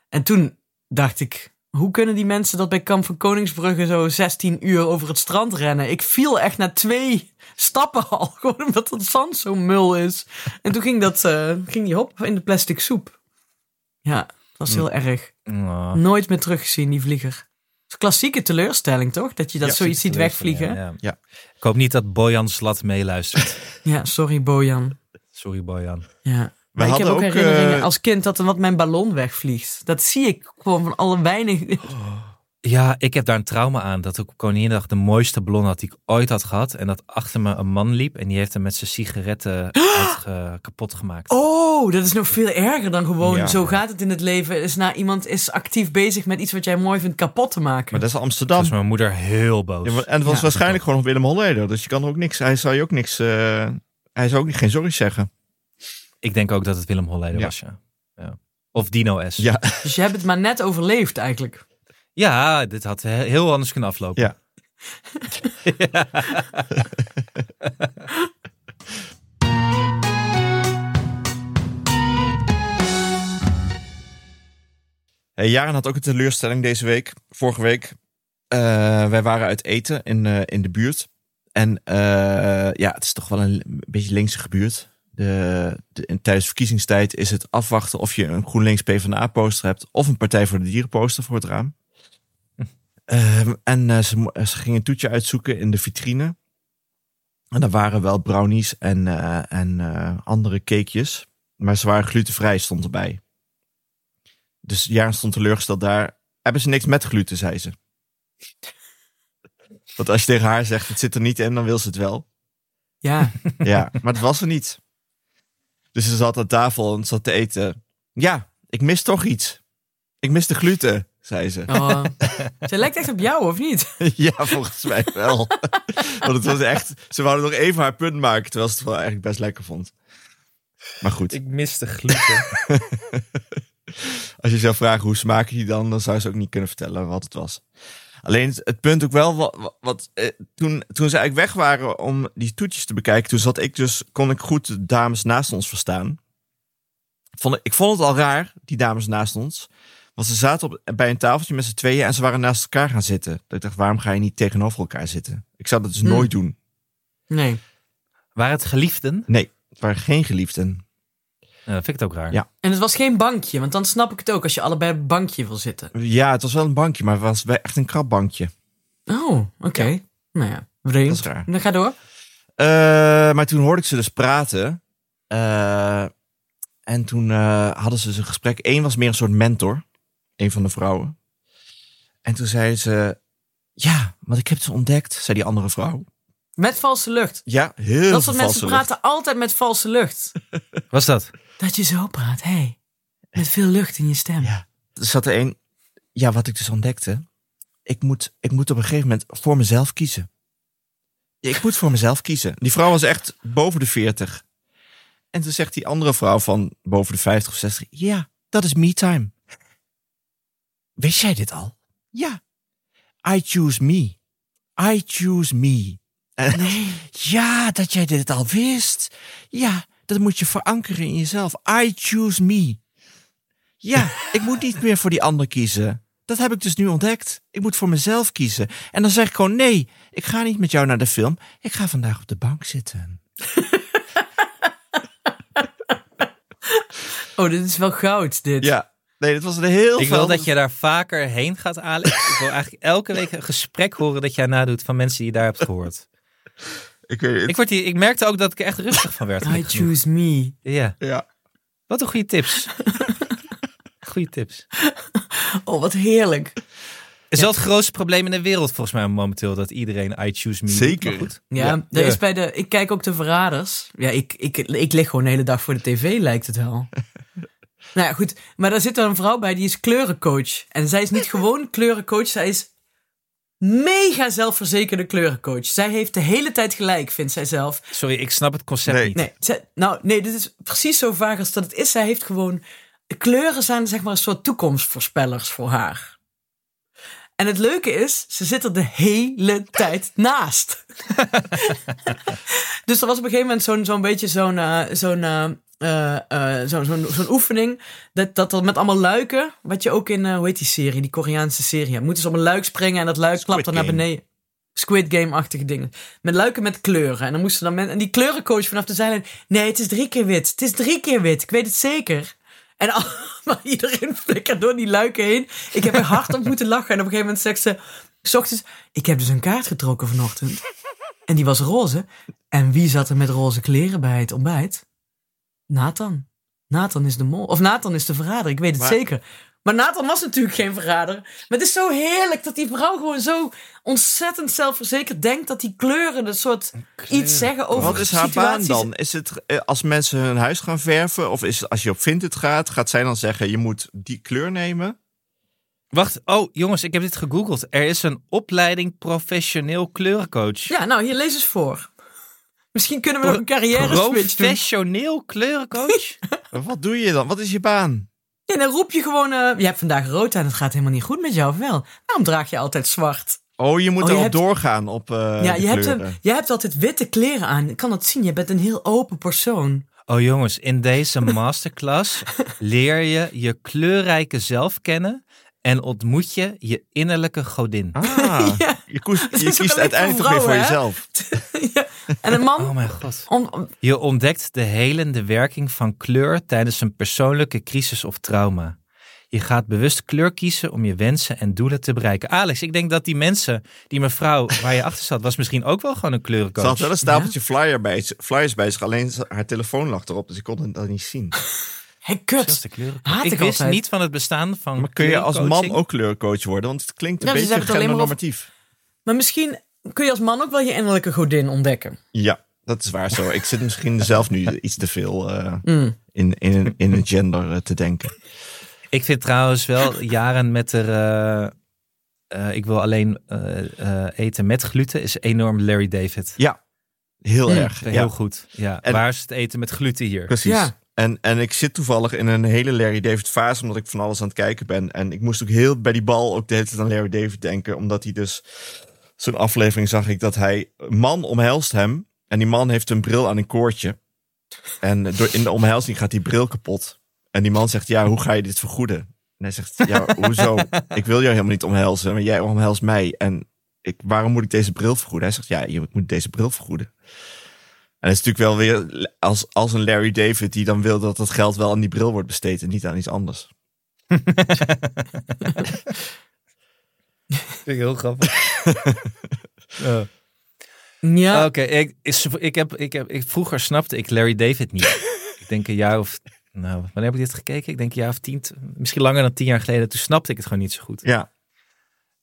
En toen dacht ik... Hoe kunnen die mensen dat bij Kamp van Koningsbrugge zo 16 uur over het strand rennen? Ik viel echt na twee stappen al. Gewoon omdat het zand zo mul is. En toen ging, dat, eh, ging die hop in de plastic soep. Ja, dat was heel erg. Oh. Nooit meer teruggezien, die vlieger. Dat is een klassieke teleurstelling, toch? Dat je dat Ja, zoiets ziet wegvliegen. Ja, Ja, ja. Ja. Ik hoop niet dat Bojan Slat meeluistert. sorry Bojan. Sorry Bojan. Ja. Maar ik heb hadden ook ook, herinneringen eh, als kind dat er wat mijn ballon wegvliegt. Dat zie ik gewoon van alle weinig. Ja, ik heb daar een trauma aan. Dat ik op Koninginnedag de mooiste ballon had die ik ooit had gehad. En dat achter me een man liep en die heeft hem met zijn sigaretten uitge- kapot gemaakt. Oh, dat is nog veel erger dan gewoon Ja. zo gaat het in het leven. Is na iemand is actief bezig met iets wat jij mooi vindt kapot te maken. Maar dat is Amsterdam. was mijn moeder heel boos. Ja, maar- en het was Ja. waarschijnlijk gewoon Willem Holleder. Dus je kan er ook niks. Hij zou je ook niks. eh, hij zou ook niet, geen sorry zeggen. Ik denk ook dat het Willem Holleder Ja. was, ja. ja. Of Dino S. Ja, Dus je hebt het maar net overleefd eigenlijk. Ja, dit had he- heel anders kunnen aflopen. Ja. Hey, Jaren had ook een teleurstelling deze week. Vorige week. Eh, wij waren uit eten in, eh, in de buurt. En eh, ja, het is toch wel een, een beetje linkse buurt. De, de, in, tijdens verkiezingstijd is het afwachten of je een GroenLinks PvdA poster hebt. Of een Partij voor de Dieren poster voor het raam. Ehm, en eh, ze, ze gingen een toetje uitzoeken in de vitrine. En daar waren wel brownies en, eh, en eh, andere cakejes. Maar ze waren glutenvrij, stond erbij. Dus Jaren stond teleurgesteld daar. Hebben ze niks met gluten, zei ze. Want als je tegen haar zegt, het zit er niet in, dan wil ze het wel. Ja, Ja, maar het was er niet. Dus ze zat aan tafel en zat te eten. Ja, ik mis toch iets. Ik mis de gluten, zei ze. oh. Zij lijkt echt op jou, of niet? Ja, volgens mij wel. Want het was echt... Ze wouden nog even haar punt maken, terwijl ze het wel eigenlijk best lekker vond. Maar goed, Ik miste gluten. als je zou vragen hoe smaken die dan, dan zou ze ook niet kunnen vertellen wat het was. Alleen het, punt ook wel, wat, wat, wat, eh, toen, toen ze eigenlijk weg waren om die toetjes te bekijken, toen zat ik dus, kon ik goed de dames naast ons verstaan. Vond, ik- ik vond het al raar, die dames naast ons. Want ze zaten op, bij een tafeltje met z'n tweeën en ze waren naast elkaar gaan zitten. Dat ik dacht, waarom ga je niet tegenover elkaar zitten? Ik zou dat dus Hmm. nooit doen. Nee. Waren het geliefden? Nee, het waren geen geliefden. Dat vind ik het ook raar. Ja. En het was geen bankje, want dan snap ik het ook als je allebei op een bankje wil zitten. Ja, het was wel een bankje, maar het was echt een krabbankje. Oh, oké. Nou ja, vreemd. Dat is raar. Dan ga door. Eh, maar toen hoorde ik ze dus praten. Eh, en toen eh, hadden ze dus een gesprek. Eén was meer een soort mentor. Een van de vrouwen. En toen zei ze... Ja, want ik heb ze ontdekt, zei die andere vrouw. Met valse lucht. Ja, heel dat veel soort mensen praten altijd met valse lucht. Was dat? Dat je zo praat, hé. Hey, met veel lucht in je stem. Ja. Er zat er een... Ja, wat ik dus ontdekte. Ik moet, ik moet op een gegeven moment voor mezelf kiezen. Ja, ik moet voor mezelf kiezen. Die vrouw was echt boven de 40. En toen zegt die andere vrouw van boven de 50 of 60. Ja, dat is me time. Wist jij dit al? Ja. I choose me. I choose me. En- Ja, dat jij dit al wist. Ja, dat moet je verankeren in jezelf. I choose me. Ja, ik moet niet meer voor die ander kiezen. Dat heb ik dus nu ontdekt. Ik moet voor mezelf kiezen. En dan zeg ik gewoon nee, ik ga niet met jou naar de film. Ik ga vandaag op de bank zitten. Oh, dit is wel goud, dit. Ja, nee, dat was een heel Ik wil dat je daar vaker heen gaat, Alex. Ik wil eigenlijk elke week een gesprek horen dat jij nadoet van mensen die je daar hebt gehoord. Ik weet het. Ik, word hier, ik merkte ook dat ik er echt rustig van werd. I choose me. Ja, Ja. wat een goede tips. Goede tips. Oh, wat heerlijk. Is wel het grootste probleem in de wereld volgens mij momenteel dat iedereen I choose me. Zeker. Goed. Ja, Ja. er Ja. is bij de. Ik kijk ook de verraders. Ja, ik, ik, ik lig gewoon de hele dag voor de tv, lijkt het wel. nou ja, goed. Maar daar zit er een vrouw bij die is kleurencoach. En zij is niet gewoon kleurencoach, zij is mega zelfverzekerde kleurencoach. Zij heeft de hele tijd gelijk, vindt zij zelf. Sorry, ik snap het concept Nee. niet. Nee, zij- nou, nee, dit is precies zo vaag als dat het is. Zij heeft gewoon. Kleuren zijn zeg maar een soort toekomstvoorspellers voor haar. En het leuke is, ze zit er de hele tijd naast. dus er was op een gegeven moment zo'n zo'n beetje zo'n eh, zo'n eh, eh, eh, zo'n zo'n oefening. Dat, dat er met allemaal luiken, wat je ook in, eh, hoe heet die serie, die Koreaanse serie. Moeten ze op een luik springen en dat luik Squid klapt dan naar beneden. Squid Game-achtige dingen. Met luiken met kleuren. En dan moesten dan men, en die kleurencoach vanaf de zijlijn. Nee, het is drie keer wit. Het is drie keer wit. Ik weet het zeker. En al, maar iedereen flikkert door die luiken heen. Ik heb er hard op moeten lachen. En op een gegeven moment zegt ze. 's ochtends, ik heb dus een kaart getrokken vanochtend. En die was roze. En wie zat er met roze kleren bij het ontbijt? Nathan. Nathan is de mol. Of Nathan is de verrader. Ik weet het Maar- zeker. Maar Nathan was natuurlijk geen verrader. Maar het is zo heerlijk dat die vrouw gewoon zo ontzettend zelfverzekerd denkt dat die kleuren een soort iets zeggen over Wat is haar baan dan? Is het eh, als mensen hun huis gaan verven? Of is het als je op Vinted gaat, gaat zij dan zeggen je moet die kleur nemen? Wacht, oh jongens, ik heb dit gegoogeld. Er is een opleiding professioneel kleurencoach. Ja, nou, hier lees eens voor. Misschien kunnen we nog een carrière switch doen. Professioneel kleurencoach? Wat doe je dan? Wat is je baan? En dan roep je gewoon, eh, je hebt vandaag rood en het gaat helemaal niet goed met jou, of wel? Waarom draag je altijd zwart? Oh, je moet Oh, je erop hebt- doorgaan op eh ja, je hebt, een, je hebt altijd witte kleren aan. Ik kan dat zien. Je bent een heel open persoon. Oh jongens, in deze masterclass leer je je kleurrijke zelf kennen en ontmoet je je innerlijke godin. Ah, Ja. je, koest, je kiest uiteindelijk toch weer voor hè? jezelf. En een man, Oh mijn god. om, Je ontdekt de helende werking van kleur tijdens een persoonlijke crisis of trauma. Je gaat bewust kleur kiezen om je wensen en doelen te bereiken. Alex, ik denk dat die mensen, die mevrouw waar je achter zat, was misschien ook wel gewoon een Ze had kleurencoach. wel een stapeltje flyer bij, flyers bij zich, alleen haar telefoon lag erop, dus ik kon het dat niet zien. Hey, kut. Haat Ik ik wist altijd. niet van het bestaan van Maar kun je als man ook kleurcoach worden? Want het klinkt een Ja, ze beetje het maar over- gendernormatief. Maar misschien kun je als man ook wel je innerlijke godin ontdekken. Ja, dat is waar zo. Ik zit misschien zelf nu iets te veel eh, Mm. in, in, in een gender eh, te denken. Ik vind trouwens wel jaren met er. eh, eh, ik wil alleen eh, eh, eten met gluten is enorm Larry David. Ja, heel Mm. erg. Heel Ja, goed. Ja. En- Waar is het eten met gluten hier? precies. Ja. En, en ik zit toevallig in een hele Larry David fase, omdat ik van alles aan het kijken ben. En ik moest ook heel bij die bal ook de hele tijd aan Larry David denken, omdat hij dus... Zo'n aflevering zag ik dat hij... Een man omhelst hem en die man heeft een bril aan een koordje. En door, in de omhelzing gaat die bril kapot. En die man zegt, ja, hoe ga je dit vergoeden? En hij zegt, ja, hoezo? Ik wil jou helemaal niet omhelzen, maar jij omhelst mij. En ik, waarom moet ik deze bril vergoeden? Hij zegt, ja, je moet deze bril vergoeden. En dat is natuurlijk wel weer als, als een Larry David die dan wil dat dat geld wel aan die bril wordt besteed en niet aan iets anders. Vind ik heel grappig. Ja. Ja, Oké, ik, is- ik heb, ik heb, ik, vroeger snapte ik Larry David niet. ik denk een jaar of, nou, wanneer heb ik dit gekeken? Ik denk een jaar of tien, misschien langer dan tien jaar geleden. Toen snapte ik het gewoon niet zo goed. Ja,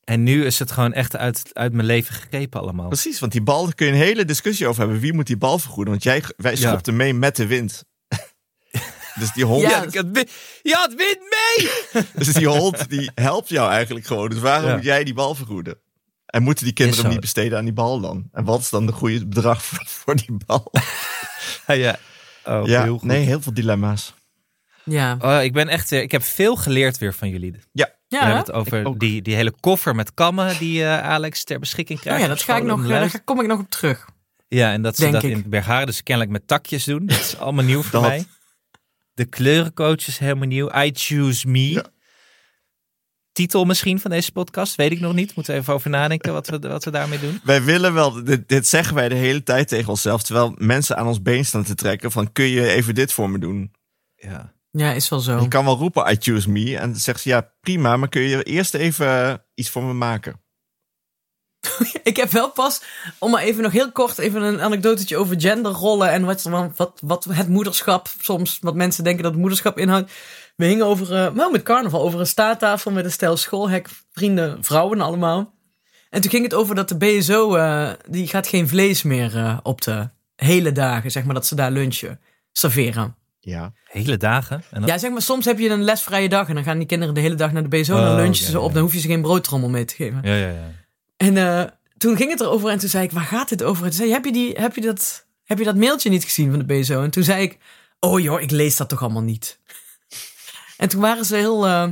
En nu is het gewoon echt uit, uit mijn leven gegrepen allemaal. precies. Want die bal, daar kun je een hele discussie over hebben. Wie moet die bal vergoeden? Want jij, wij Ja. schopten mee met de wind. dus die hond, Ja. je had win mee! dus die hond die helpt jou eigenlijk gewoon. Dus waarom Ja. moet jij die bal vergoeden? En moeten die kinderen hem niet besteden aan die bal dan? En wat is dan de goede bedrag voor, voor die bal? Ja, ja. Oh, ja, heel goed. nee, heel veel dilemma's. Ja. Oh, ik ben echt weer, ik heb veel geleerd weer van jullie. Ja, We hebben hè? het over die, die hele koffer met kammen die eh, Alex ter beschikking Oh krijgt. ja, dat ga ik nog, eh, daar kom ik nog op terug. Ja, en dat ze denk dat ik. in Bergharen dus kennelijk met takjes doen. Dat is allemaal nieuw voor Dat. mij. De kleurencoach is helemaal nieuw. I Choose Me. Ja. Titel misschien van deze podcast, weet ik nog niet. Moeten we even over nadenken wat we, wat we daarmee doen. Wij willen wel, dit, dit zeggen wij de hele tijd tegen onszelf. Terwijl mensen aan ons been staan te trekken. Van kun je even dit voor me doen? Ja. Ja, is wel zo. Je kan wel roepen I choose me. En dan zegt ze ja prima. Maar kun je eerst even eh, iets voor me maken? Ik heb wel pas, om maar even nog heel kort even een anekdotetje over genderrollen en wat, wat, wat het moederschap soms, wat mensen denken dat het moederschap inhoudt. We hingen over, eh, wel met carnaval, over een staattafel met een stel schoolhek, vrienden, vrouwen allemaal. En toen ging het over dat de BSO, eh, die gaat geen vlees meer eh, op de hele dagen, zeg maar, dat ze daar lunchen serveren. Ja. Hele dagen. En dan- Ja, zeg maar, soms heb je een lesvrije dag en dan gaan die kinderen de hele dag naar de BSO en Oh, dan lunchen ja, ze op, dan hoef je ze geen broodtrommel mee te geven. ja, ja, ja. En eh, toen ging het erover en toen zei ik, waar gaat dit over? En toen zei heb je, die, heb, je dat, heb je dat mailtje niet gezien van de BSO? En toen zei ik, oh joh, ik lees dat toch allemaal niet. en toen waren ze heel... eh,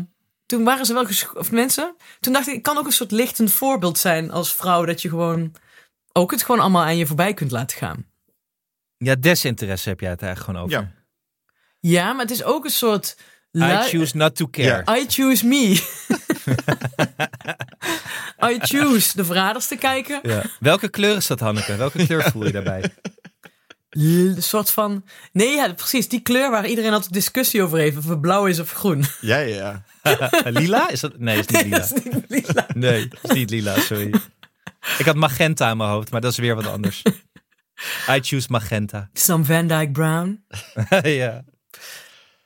toen waren ze wel of mensen. Toen dacht ik, ik kan ook een soort lichtend voorbeeld zijn als vrouw. Dat je gewoon ook het gewoon allemaal aan je voorbij kunt laten gaan. ja, desinteresse heb jij het eigenlijk gewoon over. Ja. Ja, maar het is ook een soort... I choose not to care. I choose me. I choose de verraders te kijken. Ja. Welke kleur is dat, Hanneke? Welke kleur voel je daarbij? Een soort van. Nee, ja, precies. Die kleur waar iedereen altijd discussie over heeft. Of het blauw is of groen. Ja, ja. lila? Is dat? Nee, is niet lila. dat is niet lila. Nee, is niet lila, sorry. Ik had magenta in mijn hoofd, maar dat is weer wat anders. I choose magenta. Some Van Dyke Brown. ja.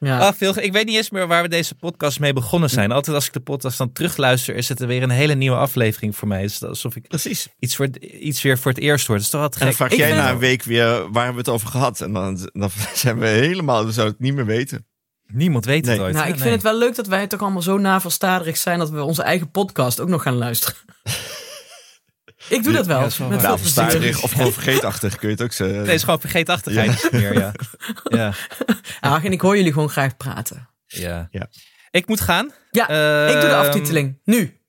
Ja. Ah, veel, ik weet niet eens meer waar we deze podcast mee begonnen zijn. Altijd als ik de podcast dan terugluister, is het er weer een hele nieuwe aflevering voor mij. Het is alsof ik Precies. iets, voor, iets weer voor het eerst hoor. Dat is toch wat En dan vraag Ik jij na een week weer waar hebben we het over gehad. En dan, dan zijn we helemaal, we zouden het niet meer weten. Niemand weet het ooit. nou, ik vind Nee. het wel leuk dat wij toch allemaal zo navelstaderig zijn dat we onze eigen podcast ook nog gaan luisteren. ik doe dat wel. Ja, dat is wel met Nou, verstaandig of gewoon vergeetachtig kun je het ook zeggen. Nee, het is gewoon vergeetachtigheid niet meer, ja. Ja, Ach, en ik hoor jullie gewoon graag praten. ja. Ja. Ik moet gaan. Ja, ik doe de Ehm, aftiteling. Nu.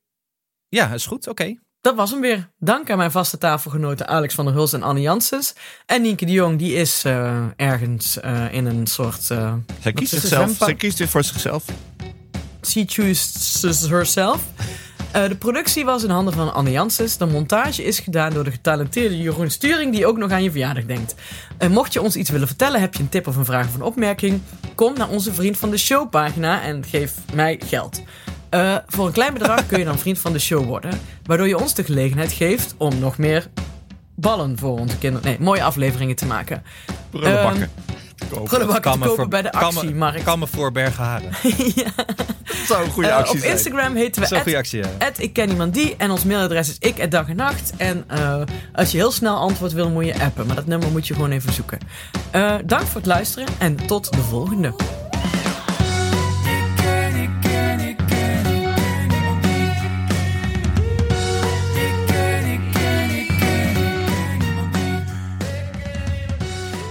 Ja, is goed. Oké. Dat was hem weer. Dank aan mijn vaste tafelgenoten Alex van der Hulst en Annie Janssens. En Nienke de Jong, die is eh, ergens eh, in een soort... eh Zij kiest, zichzelf, zij kiest weer voor zichzelf. She chooses herself. Eh, de productie was in handen van Anne Janssens. De montage is gedaan door de getalenteerde Jeroen Sturing, die ook nog aan je verjaardag denkt. En mocht je ons iets willen vertellen, heb je een tip of een vraag of een opmerking, kom naar onze Vriend van de Show pagina en geef mij geld. Eh, voor een klein bedrag kun je dan vriend van de show worden, waardoor je ons de gelegenheid geeft om nog meer ballen voor onze kinderen, nee, mooie afleveringen te maken. Prullenbakken. Te kopen. Prullenbakken te Kan me kopen voor- bij de actiemarkt. Kan me voor Bergenharen. Zou een goede Eh, actie op zijn. Instagram heten we goede actie, ja. At ik ken iemand die. En ons mailadres is ik dag en nacht. En eh, als je heel snel antwoord wil, moet je appen. Maar dat nummer moet je gewoon even zoeken. Eh, dank voor het luisteren en tot de volgende.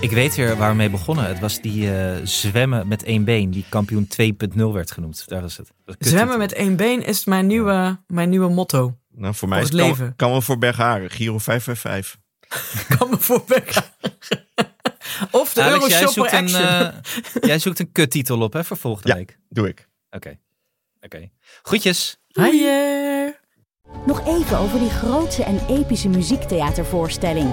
Ik weet weer waar we mee begonnen. Het was die eh, zwemmen met één been, die kampioen 2.0 werd genoemd. Daar was het. Was. Zwemmen met één been is mijn nieuwe, mijn nieuwe motto. Nou, voor mij Voor is het het leven. kan, kan wel voor Bergharen. Giro 555. Kan me voorbij Of de Alex, jij Euroshopper zoekt, een, eh, jij zoekt een kuttitel op hè, voor volgende Ja. week. Doe ik. Oké. Oké. Groetjes. Hiya. Nog even over die grootse en epische muziektheatervoorstelling.